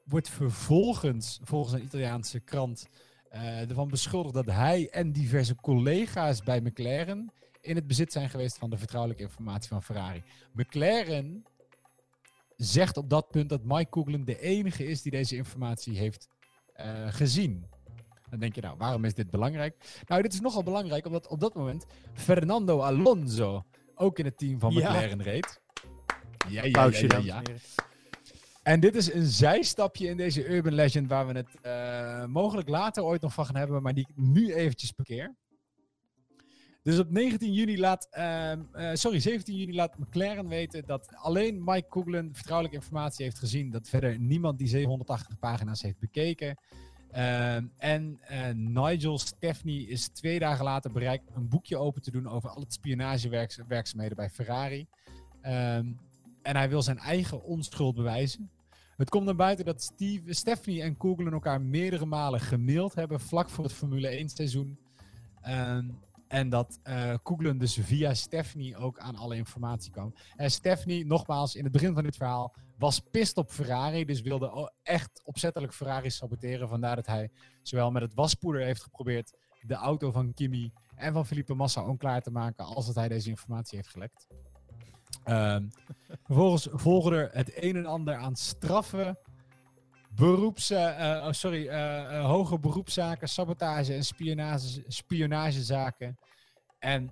D: wordt vervolgens, volgens een Italiaanse krant, ervan beschuldigd dat hij en diverse collega's bij McLaren in het bezit zijn geweest van de vertrouwelijke informatie van Ferrari. McLaren zegt op dat punt dat Mike Coughlin de enige is die deze informatie heeft eh, gezien. Dan denk je, nou, waarom is dit belangrijk? Nou, dit is nogal belangrijk omdat op dat moment Fernando Alonso ook in het team van
C: Ja.
D: McLaren reed. Ja, ja, ja.
C: En
D: dit is een zijstapje in deze Urban Legend waar we het eh, mogelijk later ooit nog van gaan hebben, maar die ik nu eventjes parkeer. Dus op 19 juni laat, ehm, eh, sorry, 17 juni laat McLaren weten dat alleen Mike Coughlin vertrouwelijke informatie heeft gezien. Dat verder niemand die 780 pagina's heeft bekeken. Ehm, en eh, Nigel Stefani is twee dagen later bereikt een boekje open te doen over al het spionagewerkzaamheden bij Ferrari. Ehm, en hij wil zijn eigen onschuld bewijzen. Het komt naar buiten dat Steve, Stephanie en Coughlin elkaar meerdere malen gemaild hebben vlak voor het Formule 1 seizoen. Ehm, en dat eh Coughlin dus via Stephanie ook aan alle informatie kwam. En Stephanie, nogmaals, in het begin van dit verhaal, was pist op Ferrari. Dus wilde echt opzettelijk Ferrari saboteren. Vandaar dat hij zowel met het waspoeder heeft geprobeerd de auto van Kimi en van Felipe Massa onklaar te maken, als dat hij deze informatie heeft gelekt. Ehm, <laughs> vervolgens volgen er het een en ander aan straffen, beroeps, eh, oh, sorry, eh, eh, hoge beroepszaken, sabotage en spionage, spionagezaken. En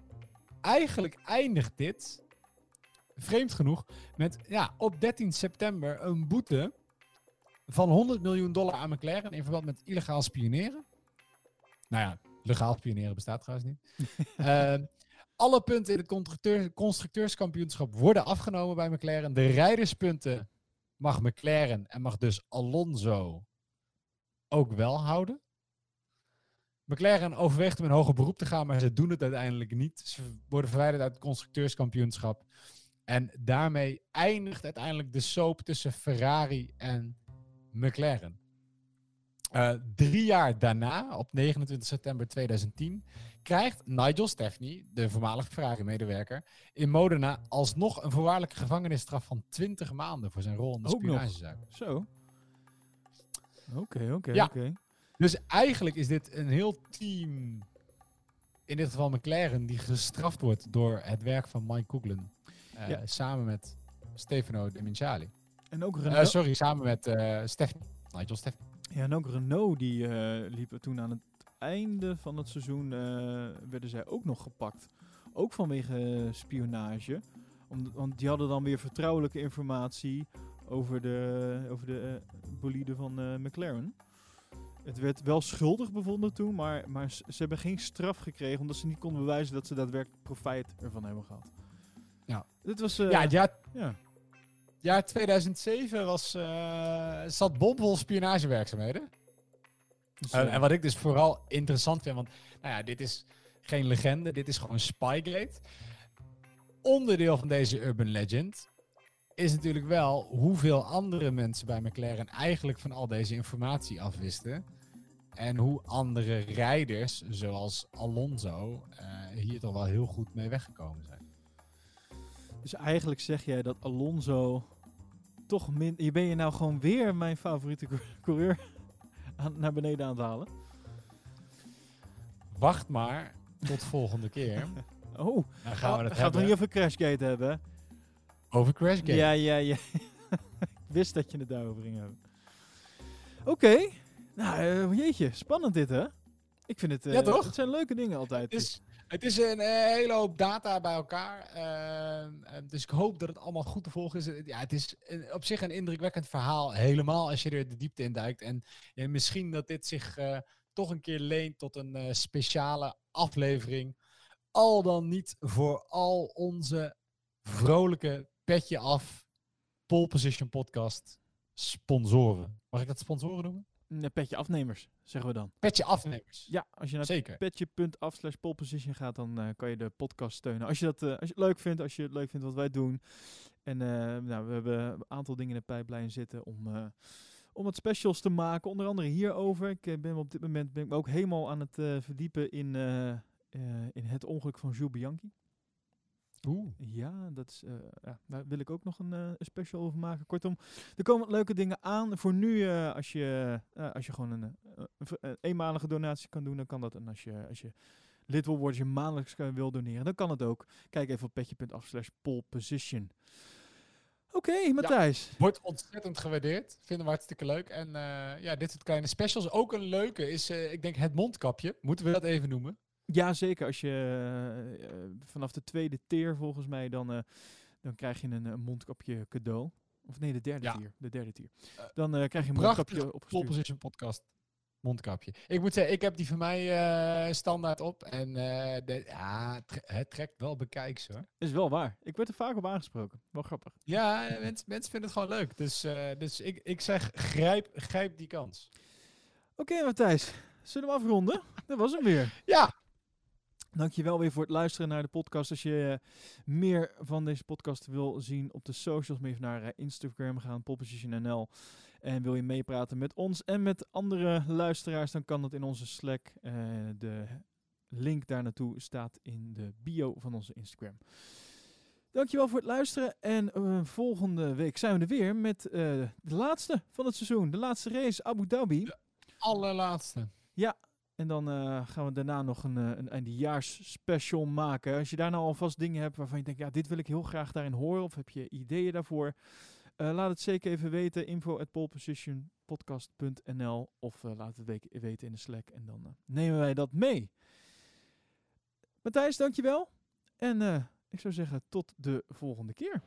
D: eigenlijk eindigt dit, vreemd genoeg, met ja, op 13 september een boete van 100 miljoen dollar aan McLaren in verband met illegaal spioneren. Nou ja, legaal spioneren bestaat trouwens niet. <laughs> Alle punten in het constructeur, constructeurskampioenschap worden afgenomen bij McLaren. De rijderspunten mag McLaren en mag dus Alonso ook wel houden. McLaren overweegt om in hoger beroep te gaan, maar ze doen het uiteindelijk niet. Ze worden verwijderd uit het constructeurskampioenschap. En daarmee eindigt uiteindelijk de soap tussen Ferrari en McLaren. Eh, drie jaar daarna, op 29 september 2010, krijgt Nigel Stefani, de voormalige Ferrari-medewerker, in Modena alsnog een voorwaardelijke gevangenisstraf van 20 maanden voor zijn rol in de
C: Ook nog.
D: spionagezaak.
C: Zo. Oké, oké,
D: Ja.
C: oké.
D: Dus eigenlijk is dit een heel team, in dit geval McLaren, die gestraft wordt door het werk van Mike Coughlin. eh,
C: Ja.
D: Samen met Stefano De Minciali.
C: En ook
D: Eh,
C: Renault,
D: sorry, samen met Stefani. Nigel Stefani.
C: ja, en ook Renault die liepen toen aan het einde van het seizoen, eh, werden zij ook nog gepakt. Ook vanwege eh, spionage. Om, want die hadden dan weer vertrouwelijke informatie over de, over de eh, bolide van McLaren. Het werd wel schuldig bevonden toen, maar, maar ze hebben geen straf gekregen omdat ze niet konden bewijzen dat ze daadwerkelijk profijt ervan hebben gehad.
D: Ja.
C: Dit was... eh,
D: ja, het jaar,
C: ja.
D: jaar 2007 was, eh, zat bomvol spionagewerkzaamheden.
C: Dus,
D: En,
C: eh,
D: en wat ik dus vooral interessant vind, want nou ja, dit is geen legende, dit is gewoon Spygate. Onderdeel van deze urban legend is natuurlijk wel hoeveel andere mensen bij McLaren eigenlijk van al deze informatie afwisten. En hoe andere rijders, zoals Alonso, eh, hier toch wel heel goed mee weggekomen zijn.
C: Dus eigenlijk zeg jij dat Alonso toch min... Je ben je nou gewoon weer mijn favoriete cour- coureur aan, naar beneden aan het halen?
D: Wacht maar tot <laughs> volgende keer.
C: Oh,
D: Dan gaan we
C: oh,
D: het
C: gaat
D: hebben
C: niet over Crashgate hebben?
D: over Crashgate.
C: Ja, ja, ja. <laughs> Ik wist dat je het daarover ging hebben. Oké. Nou, eh, jeetje. Spannend dit, hè? Ik vind het... eh,
D: Ja, toch?
C: Het zijn leuke dingen altijd.
D: Het is, het is een eh, hele hoop data bij elkaar. ehm, eh, dus ik hoop dat het allemaal goed te volgen is. Ja, het is op zich een indrukwekkend verhaal. Helemaal als je er de diepte in duikt. En misschien dat dit zich eh, toch een keer leent tot een eh, speciale aflevering. Al dan niet voor al onze vrolijke petje af pole position podcast sponsoren. Mag ik dat sponsoren noemen?
C: Petje afnemers, zeggen we dan.
D: Petje afnemers.
C: Ja, als je naar petje.af slash poleposition gaat, dan eh, kan je de podcast steunen. Als je, dat, eh, als je het leuk vindt, als je het leuk vindt wat wij doen. En eh, nou, we hebben een aantal dingen in de pijplijn zitten om, om wat specials te maken. Onder andere hierover. Ik ben op dit moment ben ik me ook helemaal aan het verdiepen in, in het ongeluk van Jules Bianchi.
D: Oeh.
C: Ja, dat is, eh, ja, daar wil ik ook nog een, eh, special over maken. Kortom, er komen leuke dingen aan. Voor nu, eh, als, je, als je gewoon een, eenmalige donatie kan doen, dan kan dat. En als je, als je lid wil worden, als je maandelijks wil doneren, dan kan het ook. Kijk even op petje.af slash poleposition. Oké, Matthijs.
D: Wordt ontzettend gewaardeerd. Vinden we hartstikke leuk. En ja, dit soort kleine specials. Ook een leuke is, ik denk, het mondkapje. Moeten we dat even noemen?
C: Ja, zeker. Als je eh, vanaf de tweede tier, volgens mij, dan, eh, dan krijg je een, eh, mondkapje cadeau. Of nee, de derde
D: Ja.
C: tier. De derde tier. Dan krijg je een mondkapje
D: Pole
C: opgestuurd.
D: Position podcast. Mondkapje. Ik moet zeggen, ik heb die van mij standaard op. En de, ja, het, tre- het trekt wel bekijks hoor.
C: Is wel waar. Ik werd er vaak op aangesproken. Wel grappig.
D: Ja, mensen, mensen vinden het gewoon leuk. Dus, dus ik, ik zeg, grijp, grijp die kans.
C: Oké, Matthijs. Zullen we afronden? Dat was hem weer.
D: Ja,
C: Dankjewel weer voor het luisteren naar de podcast. Als je eh, meer van deze podcast wil zien op de socials, moet je naar eh, Instagram gaan. En wil je meepraten met ons en met andere luisteraars, dan kan dat in onze Slack. Eh, de link daar naartoe staat in de bio van onze Instagram. Dankjewel voor het luisteren. En volgende week zijn we er weer met de laatste van het seizoen. De laatste race, Abu Dhabi.
D: allerlaatste.
C: En dan eh, gaan we daarna nog een, eh, een eindejaars special maken. Als je daar nou alvast dingen hebt waarvan je denkt, ja, dit wil ik heel graag daarin horen. Of heb je ideeën daarvoor? eh, laat het zeker even weten. Info at Of laat het we- weten in de Slack. En dan nemen wij dat mee. Matthijs, dankjewel. En ik zou zeggen, tot de volgende keer.